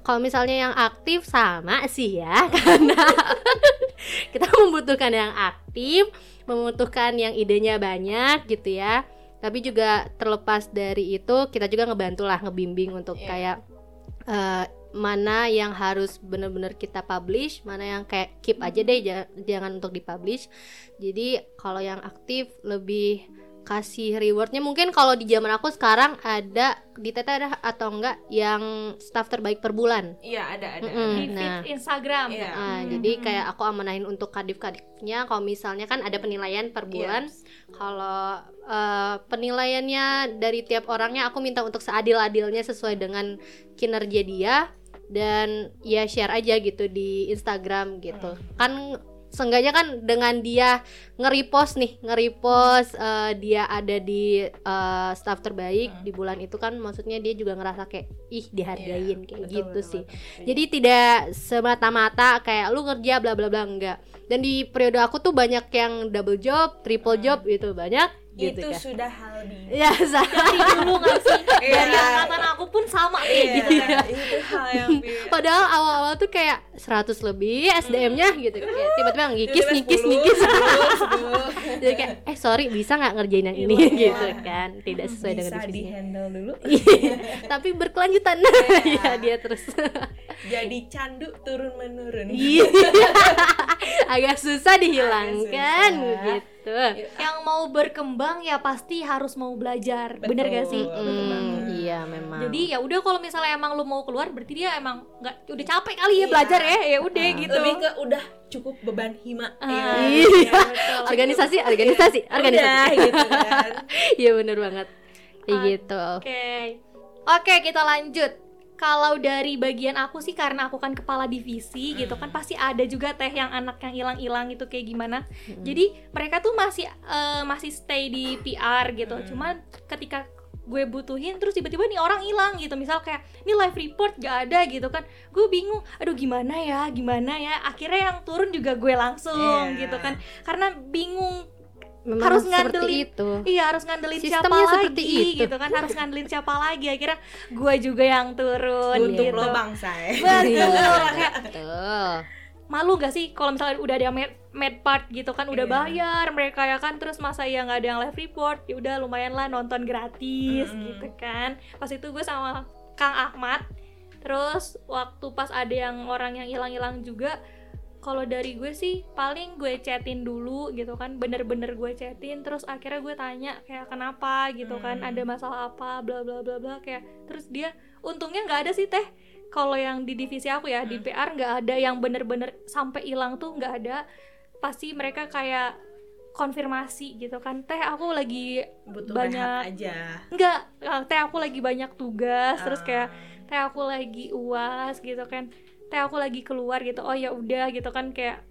Kalau misalnya yang aktif sama sih ya, [LAUGHS] karena kita membutuhkan yang aktif, membutuhkan yang idenya banyak gitu ya. Tapi juga terlepas dari itu, kita juga ngebantu lah ngebimbing untuk Iya. kayak eh, mana yang harus bener-bener kita publish, mana yang kayak keep aja deh, ja- jangan untuk dipublish. Jadi kalau yang aktif lebih kasih rewardnya mungkin kalau di zaman aku sekarang ada di Tete ada atau enggak yang staff terbaik per bulan Iya ada ada. Mm-mm. di feed Nah. Instagram Iya. Nah, jadi kayak aku amanahin untuk kadif-kadifnya kalau misalnya kan ada penilaian per bulan. Kalau eh, penilaiannya dari tiap orangnya aku minta untuk seadil-adilnya sesuai dengan kinerja dia dan ya share aja gitu di Instagram gitu. Kan seenggaknya kan dengan dia nge-repost nih, nge-repost eh, dia ada di eh, staff terbaik Hmm. di bulan itu kan maksudnya dia juga ngerasa kayak ih dihargain Iya, kayak betul, gitu betul, sih. betul. Jadi tidak semata-mata kayak lu kerja bla bla bla enggak. dan di periode aku tuh banyak yang double job triple job gitu banyak gitu itu kan sudah hal di ya sa- dari dulu nggak sih [LAUGHS] Iya. dari angkatan aku pun sama kayak Iya, gitu kan itu hal yang bi- [LAUGHS] padahal awal-awal tuh kayak 100 lebih SDM-nya gitu. Kayak tiba-tiba ngikis ngikis 10, ngikis. 10, 10. jadi kayak eh sorry bisa nggak ngerjain yang ini? Iya. gitu kan. Tidak sesuai dengan bisa di divisinya handle dulu. Iya, tapi berkelanjutan. Ya dia terus. Jadi candu turun menurun Iya. agak susah dihilangkan Agak susah. gitu yang mau berkembang ya pasti harus mau belajar. Bener gak sih? Betul, betul Hmm, iya memang. Jadi ya udah kalau misalnya emang lu mau keluar berarti dia emang nggak udah capek kali ya Iya. belajar ya? Ya udah Ah. gitu. Lebih ke udah cukup beban hima. Ah, ya. [LAUGHS] iya. betul. [LAUGHS] organisasi organisasi Udah, organisasi. gitu kan. [LAUGHS] Iya bener banget. Kayak gitu. Oke. Oke, kita lanjut. Kalau dari bagian aku sih karena aku kan kepala divisi gitu kan pasti ada juga teh yang anak yang hilang-hilang itu kayak gimana. Jadi mereka tuh masih eh, masih stay di PR gitu. Cuman ketika gue butuhin terus tiba-tiba nih orang hilang gitu. Misal kayak ini live report gak ada gitu kan. Gue bingung aduh gimana ya gimana ya? Akhirnya yang turun juga gue langsung Iya. gitu kan. Karena bingung memang harus seperti ngandelin itu Iya harus ngandelin siapa Sistemnya lagi seperti itu. gitu kan harus ngandelin siapa lagi akhirnya gue juga yang turun untuk gitu. lo bangsa ya Betul. Iya, betul malu gak sih kalau misalnya udah ada yang med, med part gitu kan udah Iya. bayar mereka ya kan terus masa ya nggak ada yang live report ya udah lumayan lah nonton gratis Mm-mm. gitu kan pas itu gue sama Kang Ahmad terus waktu pas ada yang orang yang hilang-hilang juga kalau dari gue sih paling gue chatin dulu gitu kan bener-bener gue chatin terus akhirnya gue tanya kayak kenapa gitu kan Hmm. ada masalah apa bla bla bla bla kayak terus dia untungnya nggak ada sih teh kalau yang di divisi aku ya di PR nggak ada yang bener-bener sampai hilang tuh nggak ada pasti mereka kayak konfirmasi gitu kan teh aku lagi butuh Banyak. aja nggak eh, teh aku lagi banyak tugas terus Ah. kayak teh aku lagi uas gitu kan teh aku lagi keluar gitu oh ya udah gitu kan kayak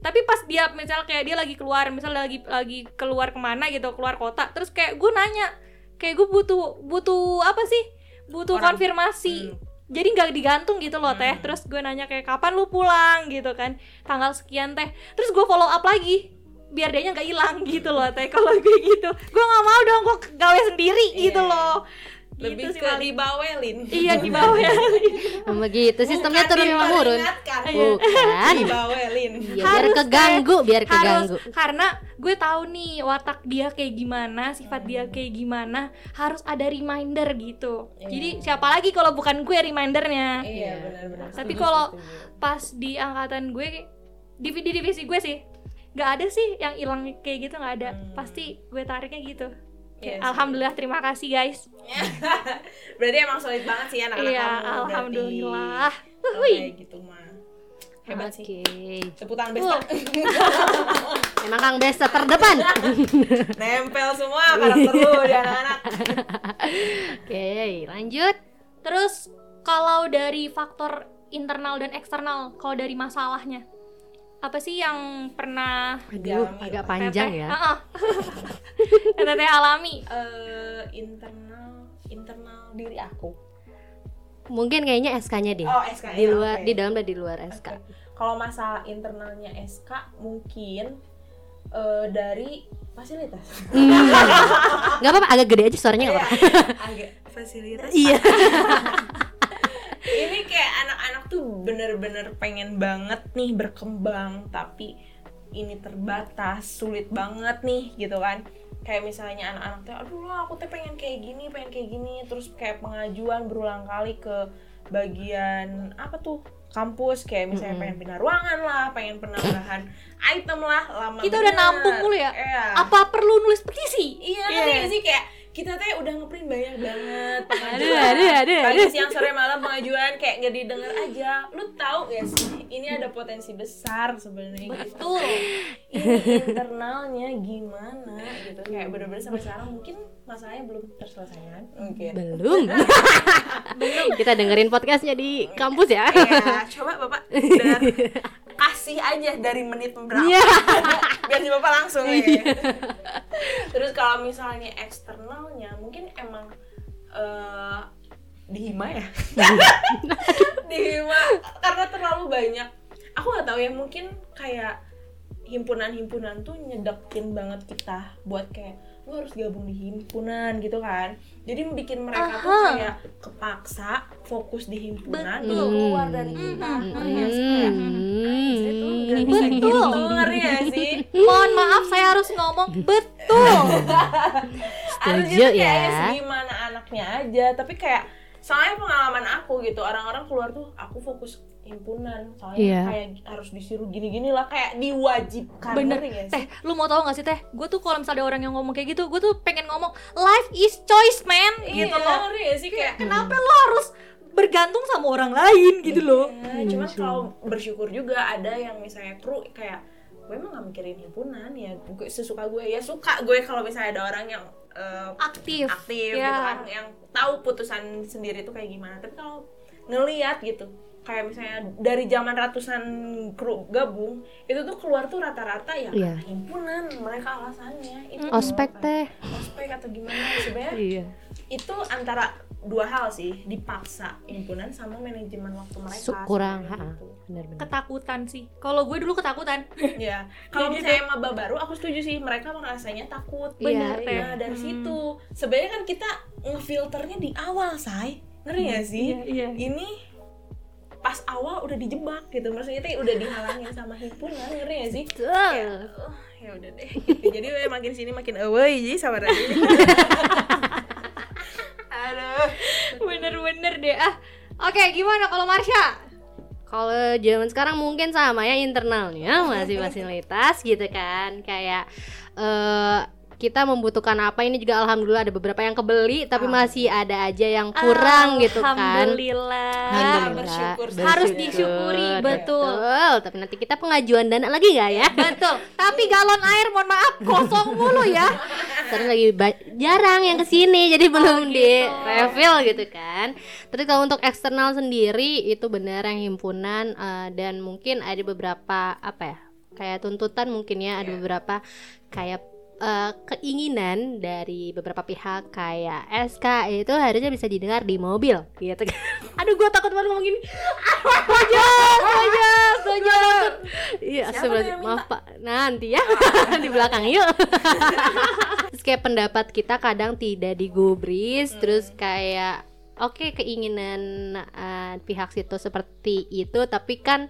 tapi pas dia misal kayak dia lagi keluar misal dia lagi lagi keluar ke mana gitu keluar kota terus kayak gue nanya kayak gue butuh butuh apa sih? Butuh Orang. konfirmasi. Hmm. jadi nggak digantung gitu loh teh. Hmm. terus gue nanya kayak kapan lu pulang? gitu kan. Tanggal sekian teh. Terus gue follow up lagi biar dia nggak hilang gitu loh teh. Kalau gue gitu. Gue nggak mau dong gue gawe sendiri gitu Iya. loh lebih gitu sih ke paling. dibawelin. Iya di bawah [LAUGHS] ya Memang gitu sistemnya Bukan turun menurun bukan. Dibawelin. Ya, biar Harus, keganggu biar harus keganggu. karena gue tahu nih watak dia kayak gimana sifat dia kayak gimana harus ada reminder gitu. Iya. jadi siapa lagi kalau bukan gue remindernya? Iya benar-benar. Tapi kalau- pas di angkatan gue di, di divisi gue sih nggak ada sih yang hilang kayak gitu nggak ada. Hmm. pasti gue tariknya gitu Sih. alhamdulillah terima kasih guys. [LAUGHS] Berarti emang solid banget sih anak-anak iya kamu alhamdulillah. Kalau kayak gitu mah hebat oke. Sih tepuk tangan besta [LAUGHS] memang kang besta terdepan. [LAUGHS] Nempel semua karakter lu di anak-anak. Oke lanjut. Terus kalau dari faktor internal dan eksternal kalau dari masalahnya apa sih yang pernah Aduh, agak panjang Teteh- ya. [LAUGHS] Heeh. yang teteh alami? Eh, internal internal diri aku. Mungkin kayaknya SK-nya deh. Oh SK di ya, luar oke. di dalam dan di luar SK Oke. kalau masalah internalnya SK mungkin eh, dari fasilitas. Hmm. [LAUGHS] nggak apa-apa agak gede aja suaranya nggak apa-apa. agak [LAUGHS] fasilitas. Iya ini kayak anak-anak tuh bener-bener pengen banget nih berkembang tapi ini terbatas sulit banget nih gitu kan kayak misalnya anak-anak tuh aduh lah aku tuh pengen kayak gini pengen kayak gini terus kayak pengajuan berulang kali ke bagian apa tuh kampus kayak misalnya Mm-mm. pengen pindah ruangan lah pengen penambahan item lah lama Kita udah bener. nampung mulu ya? Iya. apa perlu nulis petisi Iya, ngerti gak sih kayak kita teh udah ngeprint banyak banget aduh pengajuan. aduh aduh Pagi aduh siang sore malam pengajuan kayak gak didengar aja. Lu tahu gak sih? Ini ada potensi besar sebenarnya gitu. betul Ini internalnya gimana gitu. Kayak bener-bener sampai sekarang mungkin masalahnya belum terselesaikan. Mungkin. belum kita dengerin podcastnya di kampus ya Ya, coba Bapak kasih aja dari menit berapa. Iya. Biar si Bapak langsung ya. Terus kalau misalnya eksternalnya mungkin emang eh di Hima ya. [LAUGHS] di Hima karena terlalu banyak. Aku nggak tahu ya mungkin kayak himpunan-himpunan tuh nyedekin banget kita buat kayak lu harus gabung di himpunan gitu kan jadi bikin mereka tuh Aha. kayak kepaksa fokus di himpunan Betul. tuh keluar dari nggak sih kayak Hmm. "Saya tuh nggak bisa gitu ngerti nggak sih [LAUGHS] Mohon maaf saya harus ngomong betul. [LAUGHS] harusnya Setuju tuh kayak ya. segimana anaknya aja tapi kayak soalnya pengalaman aku gitu orang-orang keluar tuh aku fokus himpunan soalnya Iya. kayak harus disuruh gini-gini lah kayak diwajibkan Bener. nggak sih? Teh, lu mau tau gak sih teh? Gue tuh kalau misalnya ada orang yang ngomong kayak gitu, gue tuh pengen ngomong life is choice man Iya, gitu loh. ngerti nggak sih kayak Kenapa lo harus bergantung sama orang lain gitu loh? Iya, cuman kalau bersyukur juga ada yang misalnya kru kayak gue emang gak mikirin himpunan ya gue sesuka gue ya suka gue kalau misalnya ada orang yang eh, Aktif. aktif Ya. gitu kan yang tahu putusan sendiri itu kayak gimana tapi kalau ngeliat gitu kayak misalnya dari zaman ratusan kru gabung itu tuh keluar tuh rata-rata ya Iya. himpunan mereka alasannya itu Ospek teh. ospek atau gimana sebenarnya Iya. itu antara dua hal sih dipaksa himpunan sama manajemen waktu mereka kurang, ha, gitu. benar-benar. Ketakutan sih. Kalau gue dulu ketakutan. [LAUGHS] ya kalau misalnya maba baru aku setuju sih mereka merasanya takut Iya, Bener, iya. nah dari Hmm. situ sebenarnya kan kita ngefilternya di awal say ngeri gak sih iya. ini pas awal udah dijebak gitu maksudnya tuh udah dihalangin sama himpunan ngeri gak sih Betul. oh, ya udah deh gitu. jadi we makin sini makin away jadi sama ini aduh Bener-bener deh. Ah, oke gimana kalau Marsha? Kalau zaman sekarang mungkin sama ya internalnya [LAUGHS] masih fasilitas gitu kan kayak eh kita membutuhkan apa ini juga alhamdulillah ada beberapa yang kebeli tapi masih ada aja yang kurang gitu kan. Alhamdulillah. Alhamdulillah. bersyukur sih. Harus Bersyukur. disyukuri, betul. Betul. Tapi nanti kita pengajuan dana lagi nggak ya? Betul. Tapi galon air mohon maaf kosong mulu ya. Terus lagi jarang yang ke sini jadi belum di refill gitu kan. Terus kalau untuk eksternal sendiri itu benar yang himpunan eh, dan mungkin ada beberapa apa ya kayak tuntutan mungkin ya ada beberapa kayak eh, keinginan dari beberapa pihak kayak SK itu harusnya bisa didengar di mobil gitu kan. [LAUGHS] Aduh gue takut banget ngomong gini. Setuju, setuju, setuju. Iya, minta? maaf Pak. Nanti ya [LAUGHS] di belakang yuk. [LAUGHS] terus kayak pendapat kita kadang tidak digubris terus kayak oke keinginan uh, pihak situ seperti itu tapi kan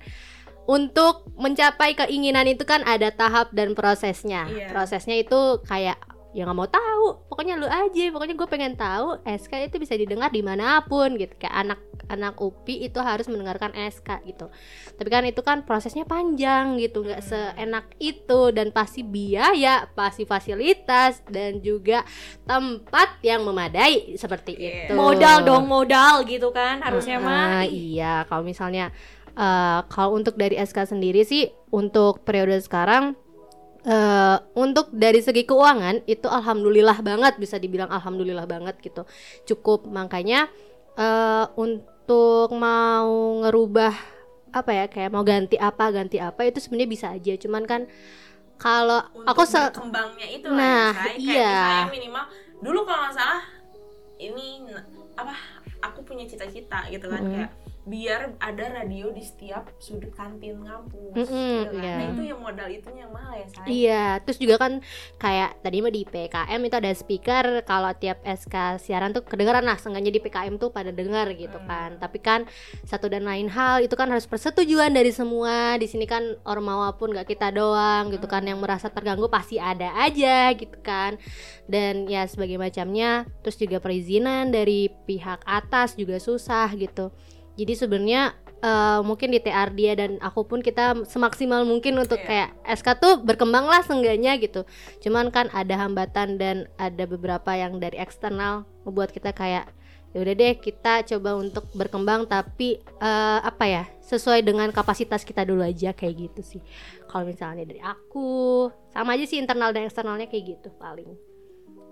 untuk mencapai keinginan itu kan ada tahap dan prosesnya. Iya. prosesnya itu kayak ya nggak mau tahu. Pokoknya lu aja pokoknya gue pengen tahu SK itu bisa didengar di mana pun gitu. Kayak anak anak UPI itu harus mendengarkan SK gitu. Tapi kan itu kan prosesnya panjang gitu nggak seenak itu. Dan pasti biaya pasti fasilitas dan juga tempat yang memadai seperti Iya. itu. Modal dong modal gitu kan harusnya mah. Ah, iya kalau misalnya eh, kalau untuk dari SK sendiri sih untuk periode sekarang eh, untuk dari segi keuangan itu alhamdulillah banget bisa dibilang alhamdulillah banget gitu cukup makanya eh, untuk mau ngerubah apa ya kayak mau ganti apa ganti apa itu sebenarnya bisa aja cuman kan kalau aku se berkembangnya itu Nah, lah ya, kayak iya. minimal dulu kalau nggak salah ini apa aku punya cita-cita gitu kan Mm-mm. kayak biar ada radio di setiap sudut kantin kampus Mm-mm, gitu kan. iya. nah itu yang modal itunya yang mahal ya say Iya, terus juga kan kayak tadi mah di PKM itu ada speaker kalau tiap SK siaran tuh kedengeran lah, seenggaknya di PKM tuh pada dengar gitu kan. Tapi kan satu dan lain hal itu kan harus persetujuan dari semua. Di sini kan ormawa pun gak kita doang gitu kan yang merasa terganggu pasti ada aja gitu kan. Dan ya sebagai macamnya, terus juga perizinan dari pihak atas juga susah gitu. Jadi sebenarnya eh, mungkin di TR dia dan aku pun kita semaksimal mungkin untuk Iya. kayak SK tuh berkembang lah seenggaknya gitu. Cuman kan ada hambatan dan ada beberapa yang dari eksternal membuat kita kayak ya udah deh kita coba untuk berkembang tapi eh, apa ya sesuai dengan kapasitas kita dulu aja kayak gitu sih. Kalau misalnya dari aku sama aja sih internal dan eksternalnya kayak gitu paling.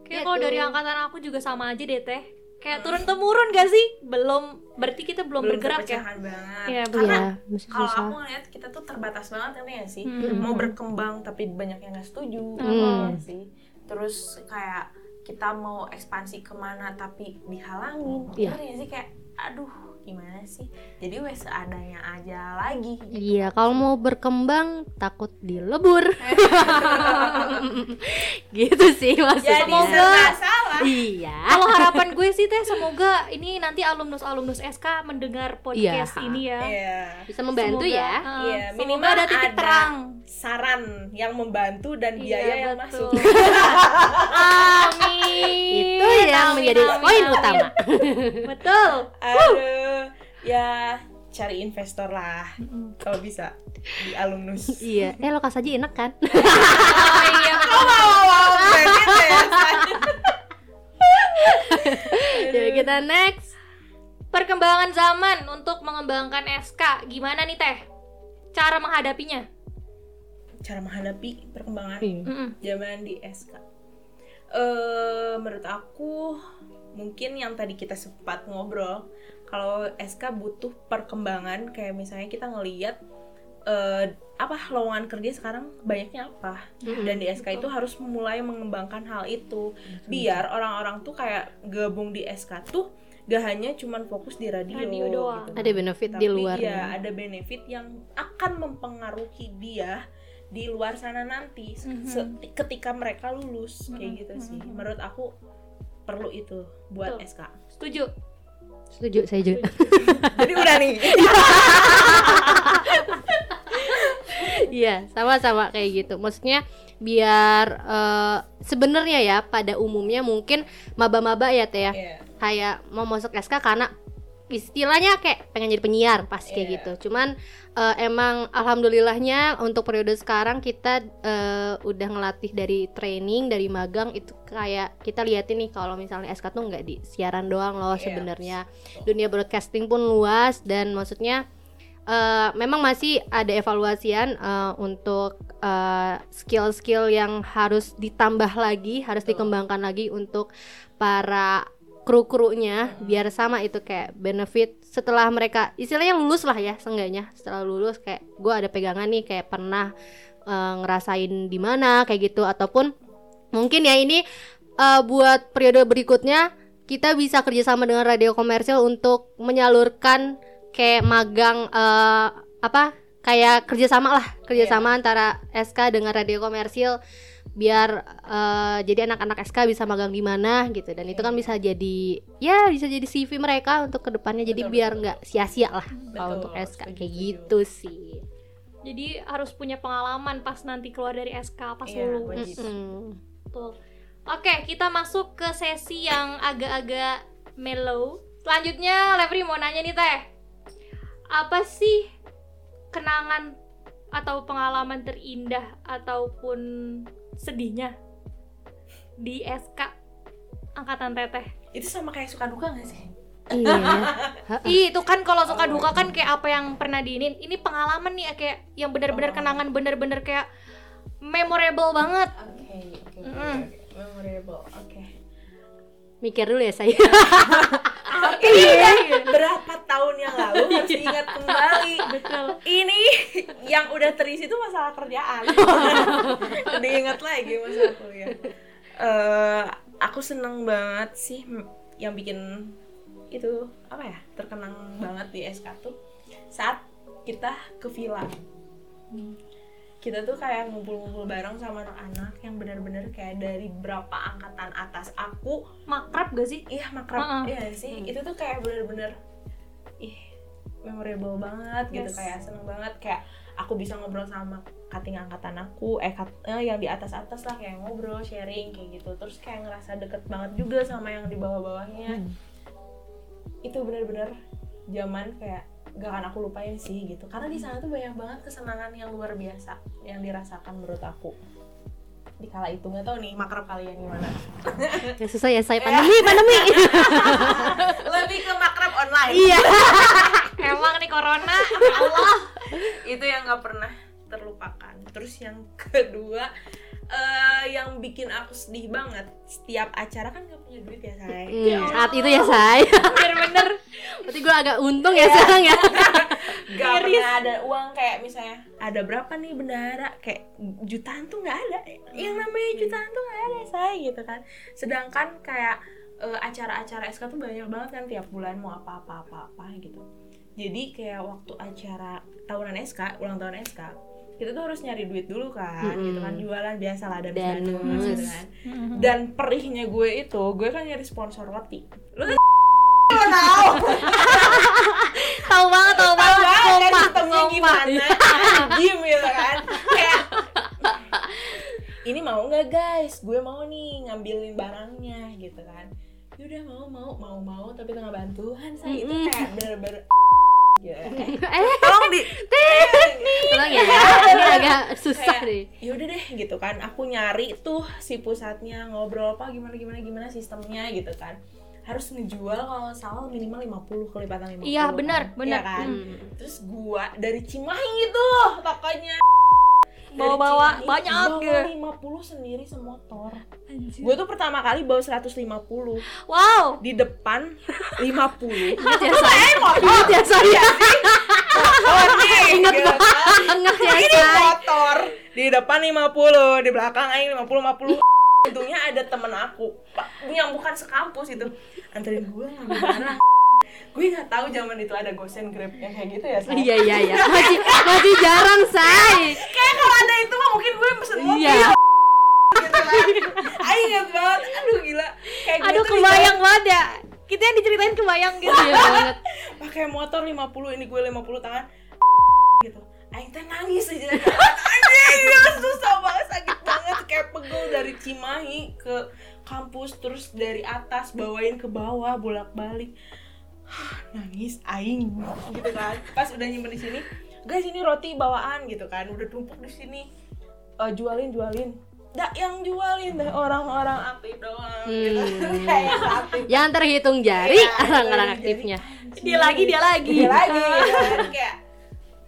Kayak kalau Gitu. dari angkatan aku juga sama aja deh teh. Kayak turun temurun gak sih? Belum berarti kita belum, bergerak ya. banget Iya, karena masih kalau aku ngeliat kita tuh terbatas banget kan ya sih Hmm. mau berkembang tapi banyak yang nggak setuju Hmm. ya sih terus kayak kita mau ekspansi ke mana tapi dihalangin. Ngerti nggak sih kayak aduh gimana sih jadi wes seadanya aja lagi Iya, kalau mau berkembang takut dilebur. [LAUGHS] gitu sih maksudnya. jadi serba salah Iya. Kalau harapan gue sih teh semoga ini nanti alumnus alumnus SK mendengar podcast Iya. ini ya. Iya. Bisa membantu Semoga, ya. uh, Iya, semoga minimal ada titik ada terang. saran yang membantu dan Iya, biaya yang betul. masuk [LAUGHS] Amin. Itu yang Amin, menjadi amin, poin amin. utama. Betul. aduh ya cari investor lah kalau bisa di alumnus [LAUGHS] iya, eh lokas aja enak kan? [LAUGHS] Oh iya. [LAUGHS] wow wow ya Jadi kita next. Perkembangan zaman untuk mengembangkan SK gimana nih teh? Cara menghadapinya? cara menghadapi perkembangan Mm-mm. zaman di SK eh menurut aku mungkin yang tadi kita sempat ngobrol kalau SK butuh perkembangan kayak misalnya kita ngeliat eh, apa lowongan kerja sekarang banyaknya apa dan di SK itu harus mulai mengembangkan hal itu biar orang-orang tuh kayak gabung di SK tuh gak hanya cuman fokus di radio, Radio doang. gitu. Ada benefit di Tapi luar. iya, ada benefit yang akan mempengaruhi dia di luar sana nanti Mhm. se- ketika mereka lulus kayak Mhm, gitu mhm, sih menurut aku perlu itu buat Betul. SK Setuju. Setuju saya juga. [LAUGHS] jadi udah nih [LAUGHS] Iya, sama-sama kayak gitu. Maksudnya biar eh, sebenarnya ya pada umumnya mungkin maba-maba ya teh ya Iya. kayak mau masuk SK karena istilahnya kayak pengen jadi penyiar pasti kayak Iya. gitu. Cuman eh, emang alhamdulillahnya untuk periode sekarang kita eh, udah ngelatih dari training dari magang itu kayak kita liatin nih kalau misalnya SK tuh nggak di siaran doang loh Iya. sebenarnya dunia broadcasting pun luas dan maksudnya eh, memang masih ada evaluasian eh, untuk skill-skill yang harus ditambah lagi, harus Betul. dikembangkan lagi untuk para kru-krunya biar sama itu kayak benefit setelah mereka istilahnya lulus lah ya seenggaknya. Setelah lulus kayak gue ada pegangan nih kayak pernah eh, ngerasain di mana kayak gitu. Ataupun mungkin ya ini eh, buat periode berikutnya kita bisa kerjasama dengan radio komersil untuk menyalurkan kayak magang eh, apa kayak kerjasama lah. Kerjasama antara SK dengan radio komersil biar eh, jadi anak-anak SK bisa magang di mana gitu dan itu kan bisa jadi ya bisa jadi CV mereka untuk ke depannya jadi Betul, biar betul. nggak sia-sia lah Betul, kalau untuk SK setuju, kayak setuju. gitu sih Jadi harus punya pengalaman pas nanti keluar dari SK pas Iya, lulus. Betul. Oke, kita masuk ke sesi yang agak-agak mellow. Selanjutnya, Levri mau nanya nih Teh. Apa sih kenangan atau pengalaman terindah ataupun sedihnya di SK angkatan Teteh? itu sama kayak suka duka gak sih iya [LAUGHS] Ih, itu kan kalau suka duka kan kayak apa yang pernah diinin. Ini pengalaman nih kayak yang benar-benar Oh. kenangan bener-bener kayak memorable banget. oke oke Mm. memorable oke mikir dulu ya saya [LAUGHS] ini udah berapa tahun yang lalu harus diingat kembali. Betul. ini yang udah terisi itu masalah kerjaan. [LAUGHS] Diingat lagi masalah kuliah. Eh, aku seneng banget sih yang bikin itu apa ya terkenang banget di SK tuh saat kita ke villa kita tuh kayak ngumpul-ngumpul bareng sama anak-anak yang benar-benar kayak dari berapa angkatan atas aku. Makrab gak sih? iya makrab. Heeh. iya sih? Itu tuh kayak bener-bener ih memorable banget gitu. Yes. kayak seneng banget. Kayak aku bisa ngobrol sama kating angkatan aku eh, kat- eh, yang di atas atas lah. Kayak ngobrol sharing kayak gitu. Terus kayak ngerasa deket banget juga sama yang di bawah bawahnya itu bener-bener zaman kayak gak akan aku lupain sih gitu. Karena di sana tuh banyak banget kesenangan yang luar biasa yang dirasakan menurut aku. Di kala itu nggak tahu nih makrab kalian gimana. [LAUGHS] Ya susah ya saya pandemi [LAUGHS] pandemi. Lebih ke makrab online. Iya. [LAUGHS] Emang nih corona, Allah. itu yang nggak pernah terlupakan. Terus yang kedua eh yang bikin aku sedih banget setiap acara kan nggak punya duit ya say? Hmm, saat itu ya saya Bener-bener. Berarti gue agak untung ya sekarang ya. [LAUGHS] Nggak pernah ada uang kayak misalnya ada berapa nih bendahara? Kayak jutaan tuh nggak ada. Yang namanya jutaan tuh nggak ada say gitu kan. Sedangkan kayak eh, acara-acara SK tuh banyak banget kan tiap bulan mau apa-apa apa-apa gitu. Jadi kayak waktu acara tahunan SK ulang tahun SK kita tuh harus nyari duit dulu kan Mm-mm. gitu kan jualan biasa lah dan Danus. gitu kan. Dan perihnya gue itu gue kan nyari sponsor roti. Lu kan [LAUGHS] Tahu? Banget, tahu tahu banget. banget kan sistemnya gimana? [LAUGHS] Anjim gitu kan. Kayak ini mau nggak guys? Gue mau nih ngambilin barangnya gitu kan. Yaudah mau mau mau mau tapi tengah bantuan saya itu kayak bener-bener ya. Eh, tolong di tolong ya. Ini agak susah deh. yaudah deh gitu kan aku nyari tuh si pusatnya ngobrol apa gimana gimana gimana sistemnya gitu kan harus ngejual kalau salah minimal 50 kelipatan 50 Iya, kan. benar, benar. Iya kan Hmm. terus gua dari Cimahi itu tokonya Bawa-bawa banyak bawa gitu. 50 sendiri semotor gue tuh pertama kali bawa 150 Wow. di depan 50 [LAUGHS] Ingat ya saya. Ingat ya saya. [LAUGHS] nih Ingat gitu. kan. Ingat ya ini motor. Di depan 50 di belakang aing 50 50 untungnya ada temen aku. Yang bukan sekampus itu. Anterin gue ngambil barang gue nggak tahu zaman itu ada gosen grab yang kayak gitu ya Say. Iya iya iya. Masih masih jarang say. kayak kalau ada itu mah mungkin gue pesen mobil Iya. gitu kan [LAUGHS] aing inget banget aduh gila kayak Aduh tuh kebayang banget ya. Kita yang diceritain kebayang gitu. Iya banget. pakai motor 50 ini gue 50 tangan gitu Aing teh nangis aja [LAUGHS] anjing gila, susah banget sakit banget kayak pegel dari Cimahi ke kampus terus dari atas bawain ke bawah bolak balik nangis aing gitu kan. Pas udah nyimpen di sini guys ini roti bawaan gitu kan. Udah tumpuk di sini. Eh, jualin jualin. Dah yang jualin deh orang-orang aktif doang. Gitu. Hmm. [LAUGHS] kayak aktif Yang terhitung jari Iya, [LAUGHS] orang-orang aktifnya. Dia lagi, dia lagi. dia lagi. Gitu kan. Kayak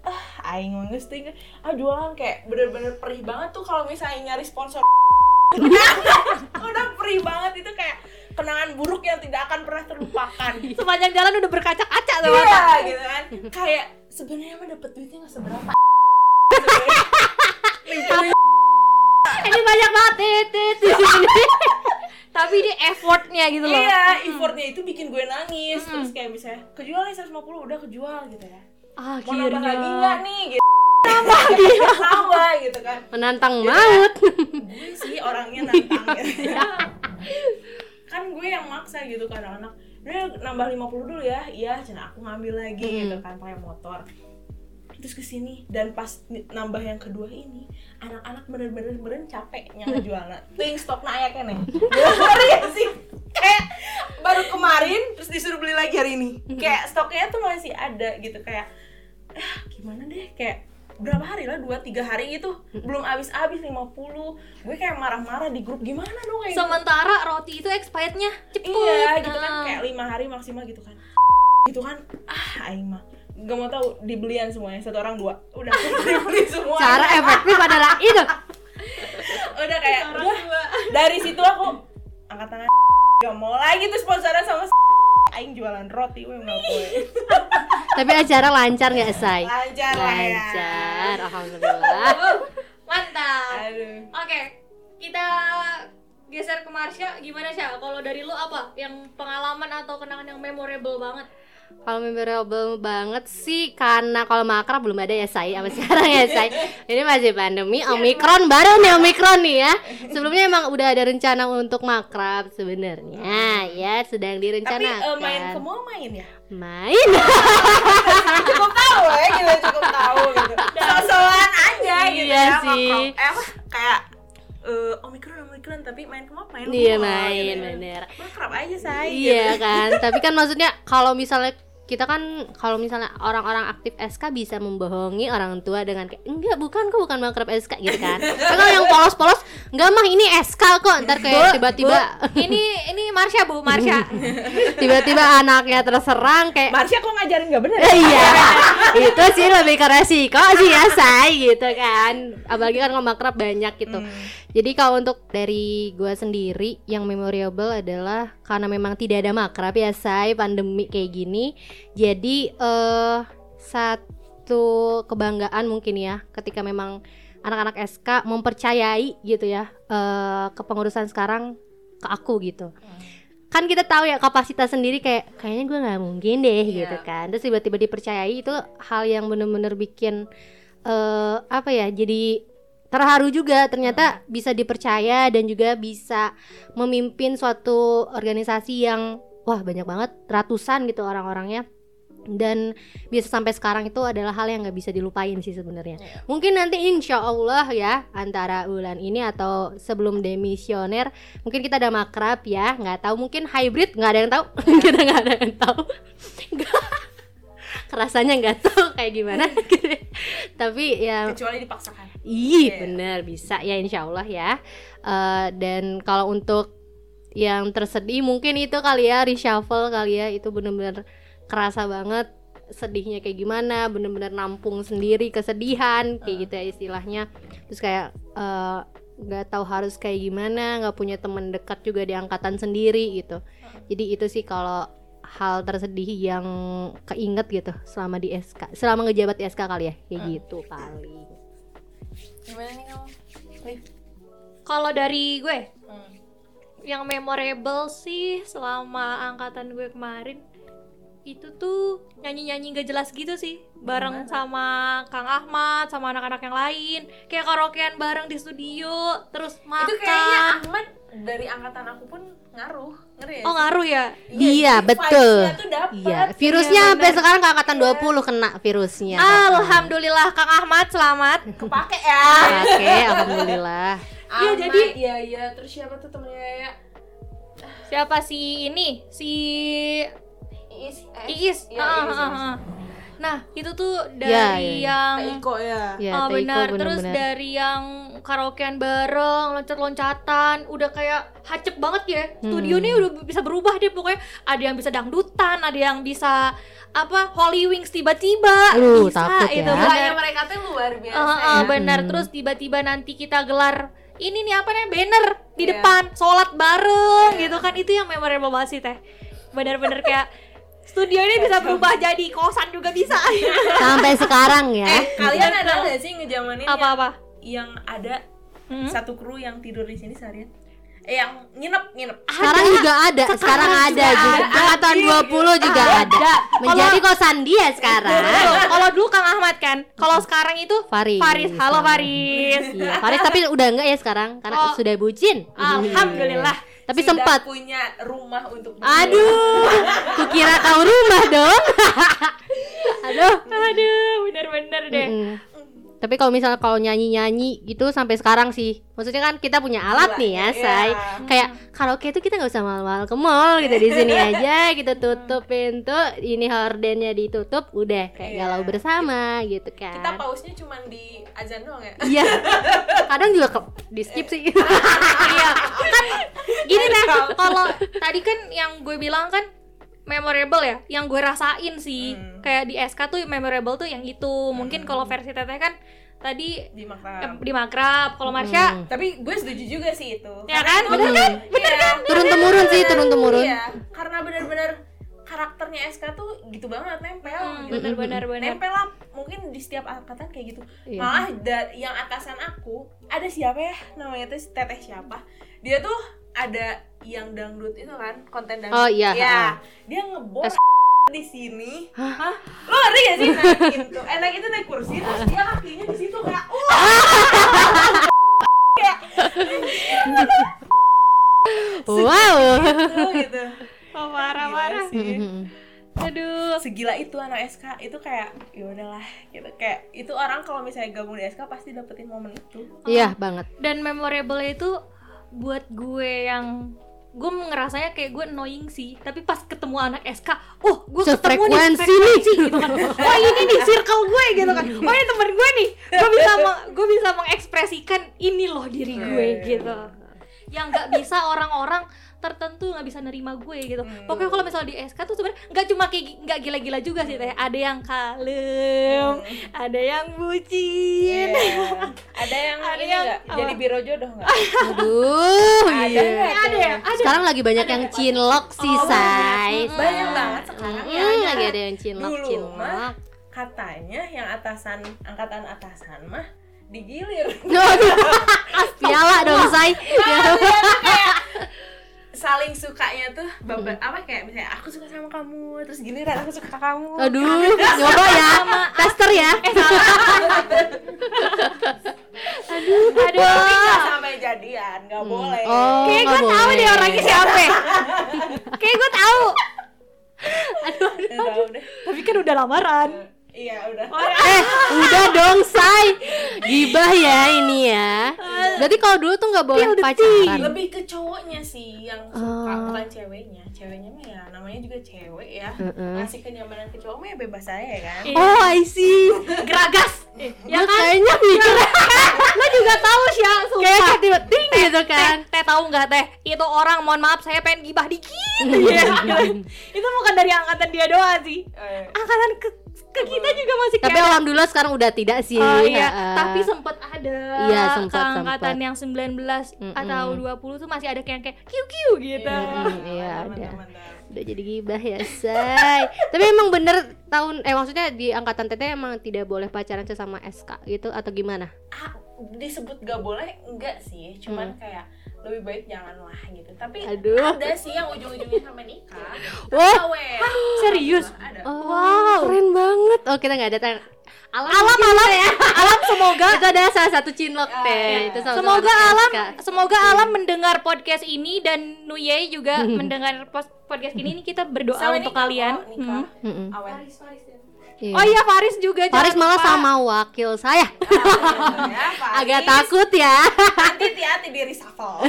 ah aing geus teh ah jualan kayak bener-bener perih banget tuh kalau misalnya nyari sponsor. [LAUGHS] Udah perih banget. Itu kayak kenangan buruk yang tidak akan pernah terlupakan. [LAUGHS] Sepanjang jalan udah berkaca-kaca tuh. iya gitu kan. Kayak sebenarnya mah dapet duitnya nggak seberapa. [LAUGHS] Ini banyak banget titit di sini. Tapi dia effortnya gitu loh. iya effortnya itu bikin gue nangis. Terus kayak misalnya kejual nih 150 udah kejual gitu ya. Mau nambah lagi nggak nih? Gitu. [LAUGHS] Nambah nambah gitu kan. Menantang maut. gue sih orangnya nantang gitu. Kan gue yang maksa gitu kan anak udah nambah 50 dulu ya. Iya cina aku ngambil lagi Mm. gitu kan pakai motor. Terus ke sini dan pas nambah yang kedua ini anak-anak bener-bener bener capek [LAUGHS] yang ngejualnya ting stok na aya kene Ngerti gak sih. Kayak baru kemarin terus disuruh beli lagi hari ini. Kayak stoknya tuh masih ada gitu kayak ah gimana deh? Kayak berapa hari lah? Dua tiga hari gitu. Belum habis habis 50 gue kayak marah-marah di grup gimana dong kayak gitu. Sementara roti itu expirednya cepet. iya gitu kan. Nah. kayak lima hari maksimal gitu kan. Gitu kan. Ah aing mah gak mau tahu dibelian semuanya. Satu orang dua. Udah [LAUGHS] dibeli semua. Cara efektif adalah itu. udah kayak udah dari situ aku angkat tangan. Gak mau lagi tuh sponsoran sama aing jualan roti nggak boleh [LAUGHS] Tapi acara lancar nggak say? lancar ya Lancar, alhamdulillah. [LAUGHS] Mantap. aduh Oke, kita geser ke Marsha. Gimana sih? Kalau dari lu apa? Yang pengalaman atau kenangan yang memorable banget? Kalau memorable banget sih karena kalau makrab belum ada ya say apa sekarang ya say. Ini masih pandemi Omikron baru nih Omikron nih ya. Sebelumnya emang udah ada rencana untuk makrab sebenarnya ya sedang tapi direncanakan. eh, main ke mall main ya Main. [LAUGHS] cukup tahu ya gitu cukup tahu gitu sosokan aja gitu Iya ya sih. makrab. eh kayak eh omikron omikron tapi main ke mall main Iya main gitu. bener. makrab aja say Iya kan, tapi kan maksudnya kalau misalnya kita kan kalau misalnya orang-orang aktif SK bisa membohongi orang tua dengan kayak enggak bukan kok bukan makrab SK gitu kan. [LAUGHS] Kalau yang polos-polos enggak mah ini SK kok. Ntar kayak tiba-tiba ini ini Marsha bu, Marsha. [LAUGHS] tiba-tiba anaknya terserang kayak Marsha kok ngajarin nggak bener? Eh, iya. Itu sih lebih ke resiko sih ya say gitu kan. Apalagi kan kalau makrab banyak gitu. Jadi kalau untuk dari gua sendiri yang memorable adalah karena memang tidak ada makrab ya say pandemi kayak gini jadi eh satu kebanggaan mungkin ya ketika memang anak-anak SK mempercayai gitu ya eh kepengurusan sekarang ke aku gitu. Kan kita tahu ya kapasitas sendiri kayak kayaknya gue nggak mungkin deh Iya. gitu kan. Terus tiba-tiba dipercayai itu hal yang bener-bener bikin eh apa ya jadi terharu juga. Ternyata bisa dipercaya dan juga bisa memimpin suatu organisasi yang wah banyak banget ratusan gitu orang-orangnya. Dan bisa sampai sekarang itu adalah hal yang nggak bisa dilupain sih sebenarnya. Iya. mungkin nanti insya Allah ya antara bulan ini atau sebelum demisioner mungkin kita ada makrab ya nggak tahu. Mungkin hybrid nggak ada yang tahu. [LAUGHS] Kita nggak ada yang tahu. [LAUGHS] Nggak. kerasanya nggak tahu kayak gimana. [LAUGHS] Tapi ya kecuali dipaksakan. Iya. bener bisa. Ya insya Allah ya. Eh, Dan kalau untuk yang tersedih mungkin itu kali ya reshuffle kali ya Itu bener-bener kerasa banget sedihnya kayak gimana Bener-bener nampung sendiri kesedihan kayak gitu ya istilahnya. Terus kayak eh, nggak tahu harus kayak gimana nggak punya teman dekat juga di angkatan sendiri gitu. Jadi itu sih kalau hal tersedih yang keinget gitu selama di SK selama ngejabat di SK kali ya kayak gitu paling. Gimana nih kamu? Kalau dari gue, Hmm. Yang memorable sih selama angkatan gue kemarin itu tuh nyanyi-nyanyi gak jelas gitu sih. Bareng sama Kang Ahmad sama anak-anak yang lain. Kayak karaokean bareng di studio terus makan itu kayaknya Ahmad dari angkatan aku pun ngaruh ngeri ya oh ngaruh ya? Iya, jadi betul. vibes-nya tuh dapet. Iya, virusnya Iya, sampai sekarang ke angkatan 20 kena virusnya. Alhamdulillah Kang Ahmad selamat. Kepake ya. Oke, alhamdulillah. Iya jadi- jadi iya iya terus siapa tuh temennya ya siapa si ini si Iis eh, Iis Iya, Ah, Iis, ah, Iis. ah. nah itu tuh Iya, dari iya, iya. yang Kak Iko ya Ya, Ah, Teiko benar terus dari yang karaokean bareng loncat-loncatan udah kayak hacep banget ya studio Hmm. ini udah bisa berubah deh pokoknya ada yang bisa dangdutan ada yang bisa apa Holy Wings tiba-tiba Aduh, bisa takut itu ya. benar Gilanya mereka tuh luar biasa Ah, ah, ya. benar Hmm. terus tiba-tiba nanti kita gelar ini nih apa nih banner di Iya. depan sholat bareng gitu kan itu yang memorable banget sih teh benar-benar kayak studio ini bisa berubah jadi kosan juga bisa [LAUGHS] Sampai sekarang ya. eh kalian ada nggak sih ngejamanin yang, apa-apa yang ada Hmm? satu kru yang tidur di sini seharian eh yang nginep nginep Sekarang juga ada, sekarang, ada juga. Angkatan 20 juga ada. Menjadi kosan dia sekarang. Betul. Kalau dulu Kang Ahmad kan, kalau sekarang itu Faris. Faris. Halo Faris. Iya, Faris tapi udah enggak ya sekarang karena Oh. sudah bucin. Alhamdulillah. Tapi Sudah sempat. punya rumah untuk Aduh, kukira tahu rumah dong. [LAUGHS] Aduh. Aduh, bener-bener deh. Mm-mm. Tapi kalau misalnya kalau nyanyi-nyanyi gitu sampai sekarang sih. Maksudnya kan kita punya alat nih ya, Iya. say. Kayak karaoke itu kita nggak usah mal-mal ke mall gitu. Di sini aja kita tutup pintu Ini hordennya ditutup Udah kayak Iya. galau bersama gitu kan. Kita pausnya cuma di azan doang ya? Iya. Kadang juga ke, di skip sih. Iya. Kan gini deh, kalau tadi kan yang gue bilang kan memorable ya, yang gue rasain sih. Hmm. Kayak di SK tuh memorable tuh yang itu. Mungkin kalau versi Teteh kan tadi di eh, makrab di makrab, kalau Marsha Hmm. tapi gue setuju juga sih itu ya Karena kan? itu- Bener kan? Bener kan? Turun temurun sih, turun temurun Iya, karena benar-benar karakternya SK tuh gitu banget nempel Hmm, gitu. bener-bener bener. Nempel lah mungkin di setiap angkatan kayak gitu. Iya. Malah da- yang atasan aku ada siapa ya namanya tuh Teteh siapa? Dia tuh ada yang dangdut itu kan konten dangdut. Oh, iya, Ya, ha. dia ngebos [LAUGHS] di sini. Hah? Lo ngerti gak sih naik itu? Eh naik itu naik kursi terus dia kakinya di situ kayak uh [LAUGHS] Wow gitu gitu. Oh, marah-marah. Sih. Aduh. segila itu anak SK itu kayak ya udahlah gitu kayak itu orang kalau misalnya gabung di SK pasti dapetin momen itu Iya banget dan memorable itu buat gue yang gue ngerasanya kayak gue annoying sih. Tapi pas ketemu anak SK oh gue ketemu nih frekuensi gitu kan. Oh ini nih circle gue gitu kan. Oh ini temen gue nih. Gue bisa gue bisa mengekspresikan ini loh diri gue gitu. Yang nggak bisa orang-orang tertentu nggak bisa nerima gue gitu. Hmm. pokoknya kalau misalnya di SK tuh sebenarnya nggak cuma kayak nggak gila-gila juga sih teh. Ada yang kalem ada yang bucin. Iya. [LAUGHS] ada yang Ada ini yang apa? jadi biro jodoh nggak? Aduh ada iya. ada ya ada. Sekarang lagi banyak yang cinlok sih Oh, say banyak banget sekarang. Ya Mm, lagi ada yang cinlok Dulu cinlok. mah katanya yang atasan angkatan atasan mah digilir. Aduh, [LAUGHS] piala dong say tuh kayak saling sukanya tuh babat apa kayak misalnya aku suka sama kamu terus gini Ran aku suka kamu Aduh, nyoba ya. Tester ya. [LAUGHS] aduh aduh tapi nggak sampai jadian nggak boleh Oh, Kayak gue tahu deh orangnya siapa. Kayak gue tahu. [LAUGHS] Udah, udah. Tapi kan udah lamaran. Iya udah Eh, udah dong, say. Gibah ya ini ya. Berarti kalau dulu tuh nggak boleh pacaran. lebih ke cowoknya sih yang suka Oh. bukan ceweknya ceweknya mah ya namanya juga cewek ya Mm-mm. ngasih kenyamanan ke cowok mah ya bebas aja ya kan Oh, I see. Geragas. Ya kayaknya mikir Lo juga tahu sih ya, kayak sumpah. tiba-tiba gitu kan. Tahu nggak teh? Itu orang, mohon maaf, saya pengen gibah dikit. [LAUGHS] Iya. itu bukan dari angkatan dia doang sih. Eh, Angkatan ke, ke kita juga masih Tapi kayak alhamdulillah sekarang udah tidak sih. Oh iya, tapi sempet ada Iya, sempet, angkatan sempet. yang 19 Mm-mm. atau 20 tuh masih ada kayak kayak kiu kiu gitu. Mm-mm, iya mantap, ada. Udah jadi gibah ya, [LAUGHS] say. tapi emang bener tahun eh maksudnya di angkatan teteh emang tidak boleh pacaran sesama SK gitu atau gimana? ah, disebut gak boleh enggak sih cuman kayak lebih baik janganlah gitu tapi Hmm. Aduh. ada sih yang ujung-ujungnya sampai nikah [LAUGHS] Wah. Awet. Serius? ada Oh, wow, keren banget. Oh, kita nggak ada tang- alam Alam alam ya. [LAUGHS] Alam semoga itu ada salah satu cinlok teh. iya. Itu sama-sama semoga anak alam semoga alam mendengar podcast ini dan Nuye juga [LAUGHS] mendengar podcast ini Ini kita berdoa Sampai untuk nikah kalian. nikah Hmm. Mm-mm. awet Iya. Oh iya Faris juga Faris malah lupa. sama wakil saya. [LAUGHS] ya, Faris. Agak takut ya. nanti [LAUGHS] hati-hati di reshuffle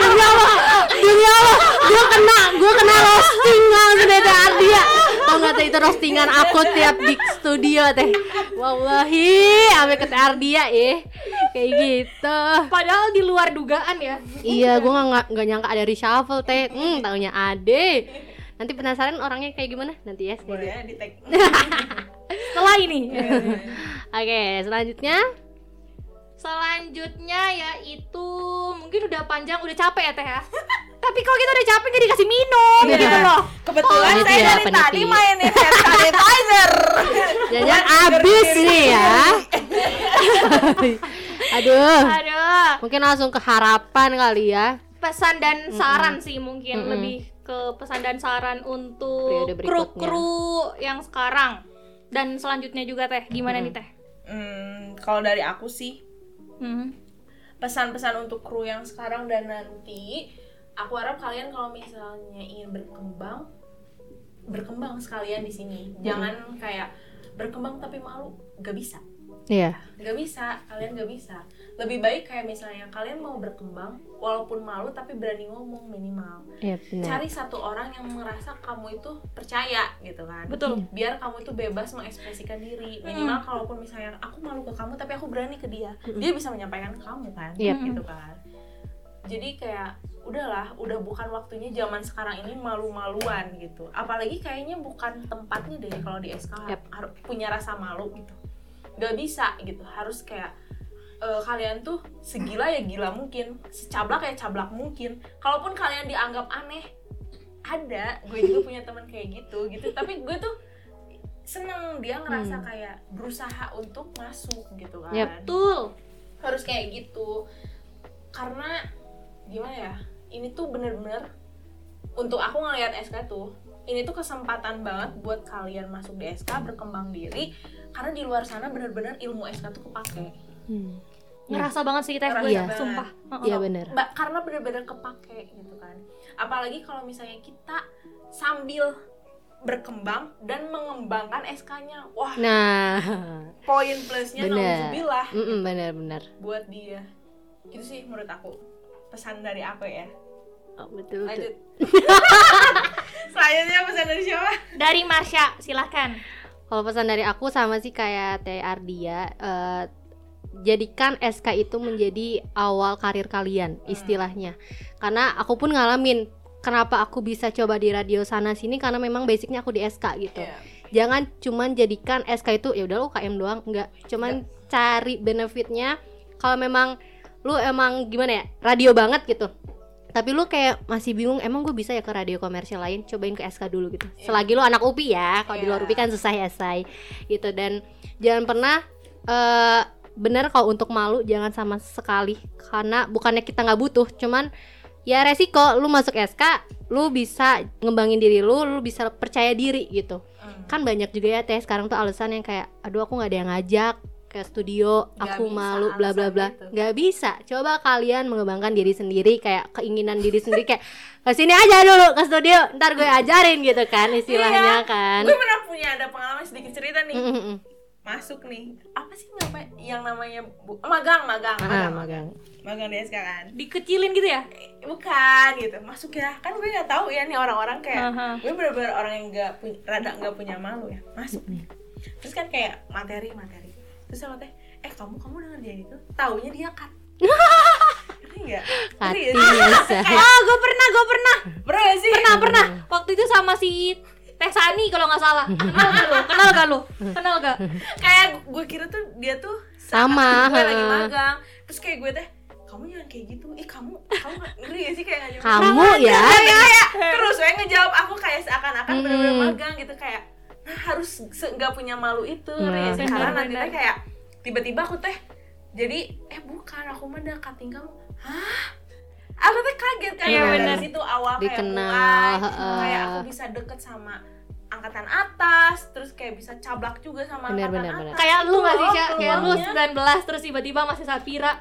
Demi Allah, demi Allah, gue kena, gue kena roasting langsung dari Ardia. Tau nggak teh itu roastingan aku tiap di studio teh. Wallahi, sampai ke Ardia ya, kayak gitu. Padahal di luar dugaan ya. Iya, gue nggak nggak nyangka ada reshuffle teh. Hmm, taunya ade. Nanti penasaran orangnya kayak gimana? Nanti ya. boleh di tag [LAUGHS] Setelah ini. Oke, selanjutnya. Selanjutnya yaitu mungkin udah panjang, udah capek ya teh ya. [LAUGHS] Tapi kalau kita udah capek gak dikasih minum Iya. gitu loh. kebetulan Oh, saya ya, dari peniti. tadi mainin hand sanitizer Jangan abis nih ya. [LAUGHS] Aduh. Aduh. Mungkin langsung ke harapan kali ya. Pesan dan saran sih mungkin Mm-mm. lebih ke pesan dan saran untuk kru-kru yang sekarang dan selanjutnya juga teh. Gimana nih teh? hmm, kalau dari aku sih Hmm. pesan-pesan untuk kru yang sekarang dan nanti aku harap kalian kalau misalnya ingin berkembang berkembang sekalian di sini jangan kayak berkembang tapi malu gak bisa Iya. gak bisa kalian gak bisa lebih baik kayak misalnya kalian mau berkembang walaupun malu tapi berani ngomong minimal. Iya benar. cari satu orang yang merasa kamu itu percaya gitu kan. Betul. biar kamu itu bebas mengekspresikan diri. Minimal kalaupun misalnya aku malu ke kamu tapi aku berani ke dia. Dia bisa menyampaikan ke kamu kan. Yep. gitu kan. Jadi kayak udahlah udah bukan waktunya zaman sekarang ini malu-maluan gitu. Apalagi kayaknya bukan tempatnya deh kalau di SK Yep. harus punya rasa malu gitu. Nggak bisa gitu. Harus kayak eh, kalian tuh segila ya gila mungkin secablak ya cablak mungkin kalaupun kalian dianggap aneh ada gue juga punya teman kayak gitu gitu tapi gue tuh seneng dia ngerasa Hmm. kayak berusaha untuk masuk gitu kan Yep. Betul. harus kayak gitu karena gimana ya ini tuh bener-bener untuk aku ngelihat SK tuh ini tuh kesempatan banget buat kalian masuk di SK berkembang diri karena di luar sana bener-bener ilmu SK tuh kepake Hmm. Ngerasa banget sih Ngerasa gue, banget. sumpah. Iya benar. Mbak, karena bener-bener kepake gitu kan apalagi kalau misalnya kita sambil berkembang dan mengembangkan SK-nya wah Nah, poin plusnya Bener. nauzubillah mm benar-benar. buat dia itu sih menurut aku pesan dari aku ya Oh, betul betul. lanjut [LAUGHS] selanjutnya pesan dari siapa Dari Marsha, silahkan. Kalau pesan dari aku sama sih kayak Teh Ardia, eh, jadikan SK itu menjadi awal karir kalian istilahnya. Karena aku pun ngalamin kenapa aku bisa coba di radio sana sini karena memang basicnya aku di SK gitu. Iya. Jangan cuman jadikan SK itu ya udah lu KM doang, enggak. Cuman cari benefitnya kalau memang lu emang gimana ya, radio banget gitu. Tapi lu kayak masih bingung emang gue bisa ya ke radio komersial lain, cobain ke SK dulu gitu. Selagi lu anak UPI ya, kalau di luar Iya. UPI kan susah ya, say. Gitu dan jangan pernah eh bener kalau untuk malu jangan sama sekali karena bukannya kita nggak butuh, cuman ya resiko lu masuk SK lu bisa ngembangin diri lu lu bisa percaya diri gitu Hmm. kan banyak juga ya teh sekarang tuh alasan yang kayak aduh aku nggak ada yang ngajak ke studio aku bisa malu bla bla bla gitu. nggak bisa coba kalian mengembangkan diri sendiri kayak keinginan diri sendiri kayak ke sini aja dulu ke studio ntar gue ajarin gitu kan istilahnya Iya. kan gue pernah punya ada pengalaman sedikit cerita nih Mm, mm, mm. Masuk nih. Apa sih ngapain yang namanya bu- magang magang Ah, magang. magang. Magang di SK kan. Dikecilin gitu ya? bukan gitu. Masuk ya. Kan gue nggak tahu ya nih orang-orang kayak Aha. gue bener-bener orang yang nggak punya rada nggak punya malu ya. Masuk nih. Terus kan kayak materi materi. Terus sama teh eh kamu kamu udah ngerjain itu? Taunya dia [LAUGHS] sih? biasa Ah, gue pernah, gue pernah. pernah sih? Pernah, pernah. Waktu itu sama si Teh Sani kalau nggak salah. [LAUGHS] Kenal gak lu? Kenal gak lu? Kenal gak? kayak gue kira tuh dia tuh Sama, gue lagi magang terus kayak gue teh kamu jangan kayak gitu ih kamu kamu nggak- ngerti gak sih kayak nggak jawab. kamu ya kayak terus gue ngejawab aku kayak seakan-akan Hmm. bener-bener magang gitu kayak nah harus nggak punya malu itu Nah. gak sih karena nanti teh kayak tiba-tiba aku teh jadi eh bukan aku mah udah cutting kamu hah aku teh kaget kan Iya, Nah, benar. dari situ awal kayak Dikenal, mulai heeh. kayak aku bisa deket sama angkatan atas terus kayak bisa cablak juga sama Benar, angkatan benar, atas benar. Kayak lu Itu gak sih, Sya? Kayak lu peluangnya. 19 terus tiba-tiba masih Sapira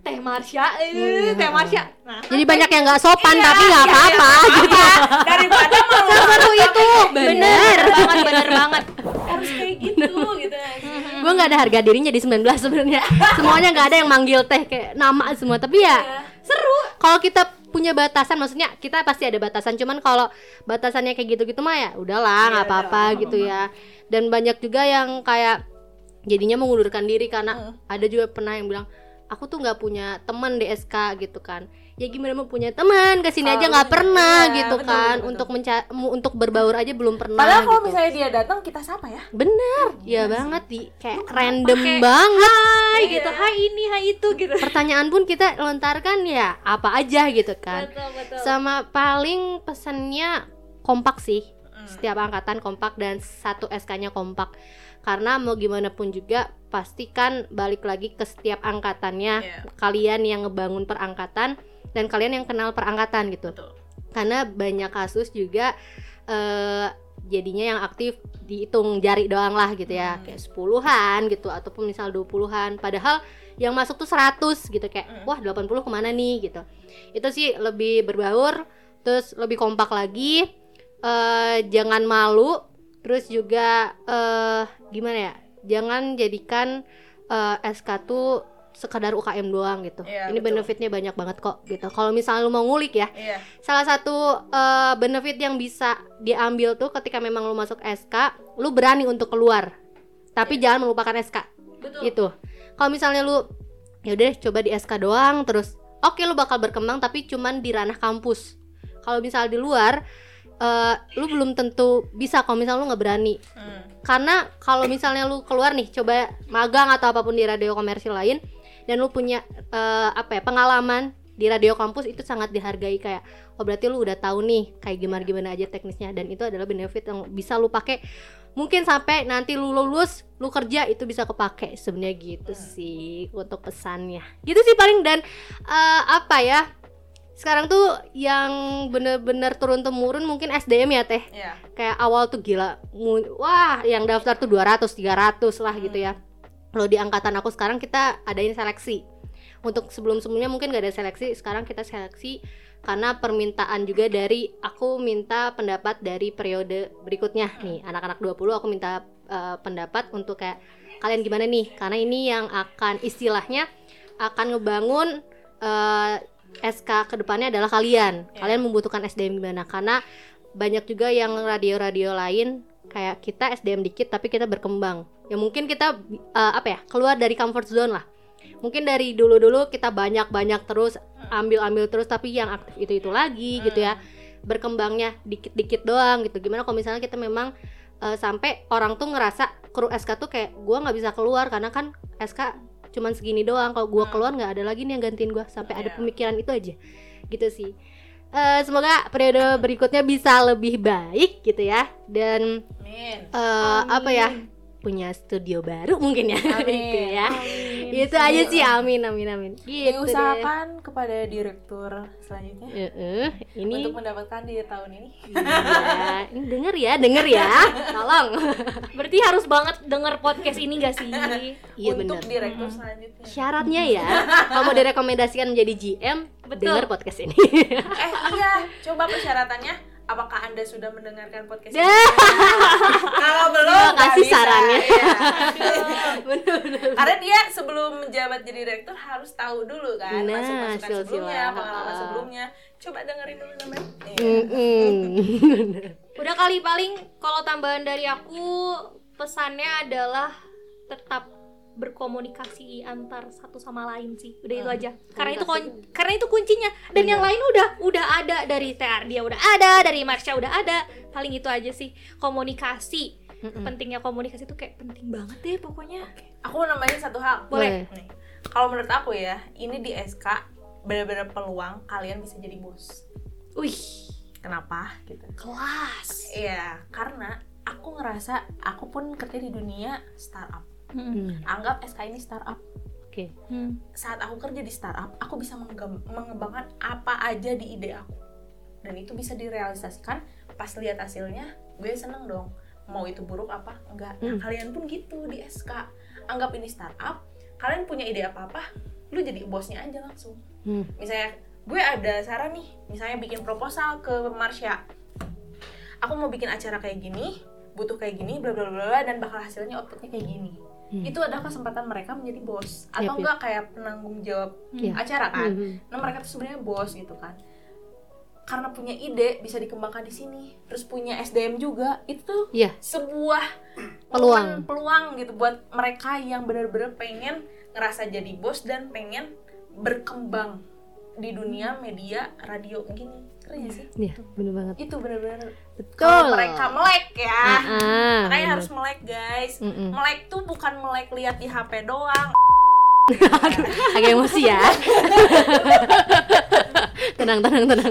Teh Marsha, eh, Teh Marsha Nah, jadi banyak yang nggak sopan Iya, tapi nggak iya, apa-apa iya, gitu apa-apa. daripada malu itu bener banget, bener banget harus kayak gitu gitu gue nggak ada harga dirinya di 19 sebenarnya. [LAUGHS] Semuanya nggak ada yang manggil teh kayak nama semua. Tapi ya seru. Kalau kita punya batasan maksudnya kita pasti ada batasan. Cuman kalau batasannya kayak gitu-gitu mah ya udahlah nggak Iya, apa-apa udah, gitu ya. dan banyak juga yang kayak jadinya mengundurkan diri karena ada juga pernah yang bilang aku tuh nggak punya teman di SK gitu kan ya gimana mau punya teman ke sini aja Kalau nggak punya- pernah iya, gitu betul, kan betul, untuk menca- untuk berbaur aja belum pernah padahal kalau gitu. misalnya dia datang kita sapa ya Bener, Iya ya banget di kayak random banget. Hai Iya. gitu, hai ini, hai itu gitu Pertanyaan pun kita lontarkan ya apa aja gitu kan. Betul, betul Sama paling pesannya kompak sih. Setiap angkatan kompak dan satu SK-nya kompak. Karena mau gimana pun juga pastikan balik lagi ke setiap angkatannya Iya. kalian yang ngebangun perangkatan dan kalian yang kenal perangkatan gitu. Betul. Karena banyak kasus juga eh jadinya yang aktif dihitung jari doang lah gitu ya Hmm. kayak sepuluhan gitu ataupun misal 20-an padahal yang masuk tuh 100 gitu kayak Hmm. wah 80 ke mana nih gitu itu sih lebih berbaur terus lebih kompak lagi eh jangan malu terus juga eh gimana ya jangan jadikan eh, SK tuh sekadar UKM doang gitu Iya, ini betul. benefitnya banyak banget kok gitu kalau misalnya lu mau ngulik ya iya salah satu eh, benefit yang bisa diambil tuh ketika memang lu masuk SK, lu berani untuk keluar. Tapi jangan melupakan SK. betul Gitu. Kalau misalnya lu ya udah coba di SK doang terus oke lu bakal berkembang tapi cuman di ranah kampus. Kalau misal di luar eh, lu belum tentu bisa kalau misalnya lu nggak berani. Hmm. Karena kalau misalnya lu keluar nih coba magang atau apa pun di radio komersil lain dan lu punya eh, apa ya pengalaman di radio kampus itu sangat dihargai. Kayak oh berarti lu udah tahu nih kayak gimana gimana aja teknisnya. Dan itu adalah benefit yang bisa lu pakai. Mungkin sampai nanti lu lulus lu kerja itu bisa kepake. Sebenarnya gitu sih untuk pesannya. Gitu sih paling. Dan eh, apa ya sekarang tuh yang bener-bener turun temurun mungkin SDM ya teh. Iya. Kayak awal tuh gila. Wah yang daftar tuh 200 300 lah gitu ya kalau di angkatan aku sekarang kita adain seleksi. Untuk sebelum-sebelumnya mungkin gak ada seleksi sekarang kita seleksi karena permintaan juga dari aku minta pendapat dari periode berikutnya. Nih anak-anak 20 aku minta eh, pendapat untuk kayak kalian gimana nih? Karena ini yang akan istilahnya akan ngebangun eh, SK ke depannya adalah kalian. Kalian membutuhkan SDM gimana? Karena banyak juga yang radio-radio lain kayak kita SDM dikit tapi kita berkembang. Ya mungkin kita eh, apa ya keluar dari comfort zone lah. Mungkin dari dulu-dulu kita banyak-banyak terus ambil-ambil terus tapi yang aktif itu itu lagi gitu ya. Berkembangnya dikit-dikit doang gitu. Gimana kalau misalnya kita memang eh, sampai orang tuh ngerasa kru SK tuh kayak gua nggak bisa keluar karena kan SK cuman segini doang. Kalau gua keluar nggak ada lagi nih yang gantiin gua. Sampai ada Iya. pemikiran itu aja gitu sih Eh, semoga periode berikutnya bisa lebih baik gitu ya. Dan amin. eh, apa ya punya studio baru mungkin ya. [LAUGHS] Amin. gitu ya Itu aja sih amin amin amin. Gitu deh. Diusahakan kepada direktur selanjutnya Heeh, ini untuk mendapatkan di tahun ini. iya, ini denger ya, denger ya. Tolong. [LAUGHS] Berarti harus banget denger podcast ini gak sih? Iya untuk benar. direktur selanjutnya. Syaratnya ya, kalau mau direkomendasikan menjadi GM, Betul. denger podcast ini. Eh iya, coba persyaratannya apakah Anda sudah mendengarkan podcast ini? [LAUGHS] Kalau belum, Terima kasih bisa. sarannya. [LAUGHS] [LAUGHS] Bener-bener. Karena dia sebelum menjabat jadi direktur harus tahu dulu kan Nah, silsilah. sebelumnya, pengalaman sebelumnya. Coba dengerin dulu namanya. Mm-mm. Udah kali paling kalau tambahan dari aku pesannya adalah tetap berkomunikasi antar satu sama lain sih. Udah itu aja. Karena itu kon- karena itu kuncinya. Dan yang lain udah udah ada dari TR dia udah ada, dari Marsha udah ada. Paling itu aja sih. Komunikasi. Pentingnya komunikasi itu kayak penting banget deh pokoknya. Aku mau nambahin satu hal. Boleh. Nih, Kalau menurut aku ya, ini di SK benar-benar peluang kalian bisa jadi bos. Wih, Kenapa? Gitu. kelas. Iya, karena aku ngerasa aku pun kerja di dunia startup. Hmm, Anggap SK ini startup. Oke. Saat aku kerja di startup, aku bisa mengembangkan apa aja di ide aku. Dan itu bisa direalisasikan pas lihat hasilnya, gue seneng dong. Mau itu buruk apa? Enggak. Nah, Hmm. kalian pun gitu di SK. Anggap ini startup, kalian punya ide apa-apa, lu jadi bosnya aja langsung. Hmm. Misalnya, gue ada saran nih, misalnya bikin proposal ke Marsha. Aku mau bikin acara kayak gini, butuh kayak gini, bla bla bla bla, dan bakal hasilnya outputnya kayak gini. Hmm. Itu adalah kesempatan mereka menjadi bos atau yap. enggak kayak penanggung jawab Iya. acara kan. Mhm. Nah mereka tuh sebenarnya bos gitu kan. Karena punya ide bisa dikembangkan di sini, terus punya SDM juga, itu tuh Iya. sebuah Peluang. peluang gitu buat mereka yang benar-benar pengen ngerasa jadi bos dan pengen berkembang di dunia media radio gini. Keren gak sih? Iya, bener banget. Itu benar-benar Betul. kalau mereka melek ya. Ah, Makanya bener. harus melek guys. Mm-mm. Melek tuh bukan melek lihat di HP doang. agak emosi ya [LAUGHS] tenang tenang tenang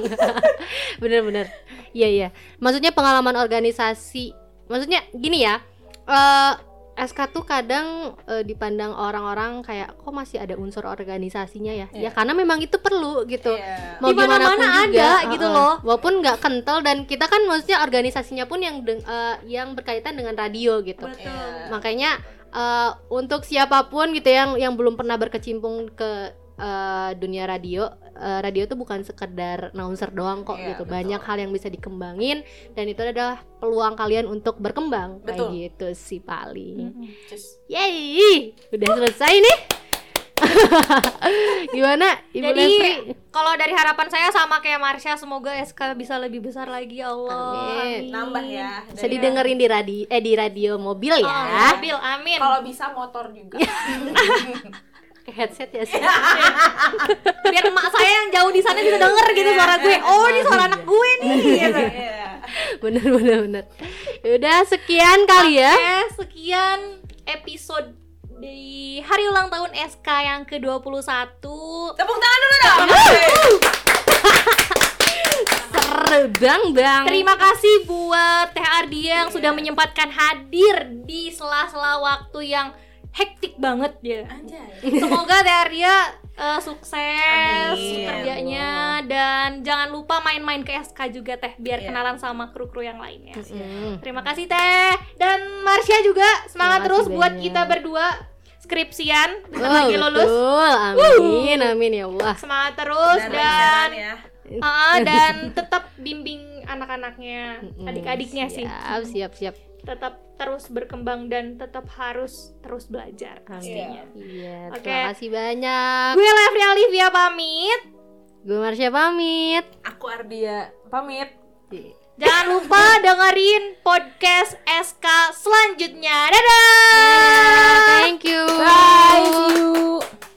[LAUGHS] bener bener iya iya maksudnya pengalaman organisasi maksudnya gini ya eh SK tuh kadang eh, dipandang orang-orang kayak kok masih ada unsur organisasinya ya ya Iya. karena memang itu perlu gitu Iya. mau Di gimana pun mana-mana juga ada gitu uh-uh. loh. walaupun nggak kental dan kita kan maksudnya organisasinya pun yang deng- eh, yang berkaitan dengan radio gitu Iya. makanya eh, untuk siapa pun gitu yang yang belum pernah berkecimpung ke eh, dunia radio eh, radio itu bukan sekedar announcer doang kok Iya, gitu betul. banyak hal yang bisa dikembangin dan itu adalah peluang kalian untuk berkembang Betul. kayak gitu sih paling Cus. Yeay, udah selesai nih. [LAUGHS] Gimana, Ibu Jadi kalau dari harapan saya sama kayak Marsha semoga SK bisa lebih besar lagi ya Allah. Amin. Nambah ya. Bisa dari- didengerin di radio eh di radio mobil Oh, ya. mobil, amin. Kalau bisa motor juga. [LAUGHS] [LAUGHS] Pakai headset ya sih. Biar emak saya yang jauh di sana bisa denger gitu suara gue. Oh, ini suara anak gue nih. Gitu. Iya. bener bener bener. Udah sekian kali ya. Oke, sekian episode di hari ulang tahun SK yang ke-21. Tepuk tangan dulu dong. Seru bang bang. Terima kasih buat Teh Ardia yang sudah menyempatkan hadir di sela-sela waktu yang hektik banget ya. Anjay. Semoga Teh Ardia eh, sukses Amin. kerjanya dan jangan lupa main-main ke SK juga Teh biar Iya. kenalan sama kru-kru yang lainnya. Mm. Terima kasih Teh dan Marsha juga semangat terus buat banyak. kita berdua skripsian bentar Oh, lagi lulus. betul. Amin amin ya Allah. Semangat terus Dan dan, ya. Ah, dan tetap bimbing anak-anaknya, adik-adiknya sih. Siap siap siap. Tetap terus berkembang dan tetap harus terus belajar pastinya. Iya, Oke. terima kasih banyak. Gue Levri Olivia pamit. Gue Marsha pamit. Aku Ardia pamit. Jangan lupa [LAUGHS] dengerin podcast SK selanjutnya. Dadah. Thank you. Bye. See you.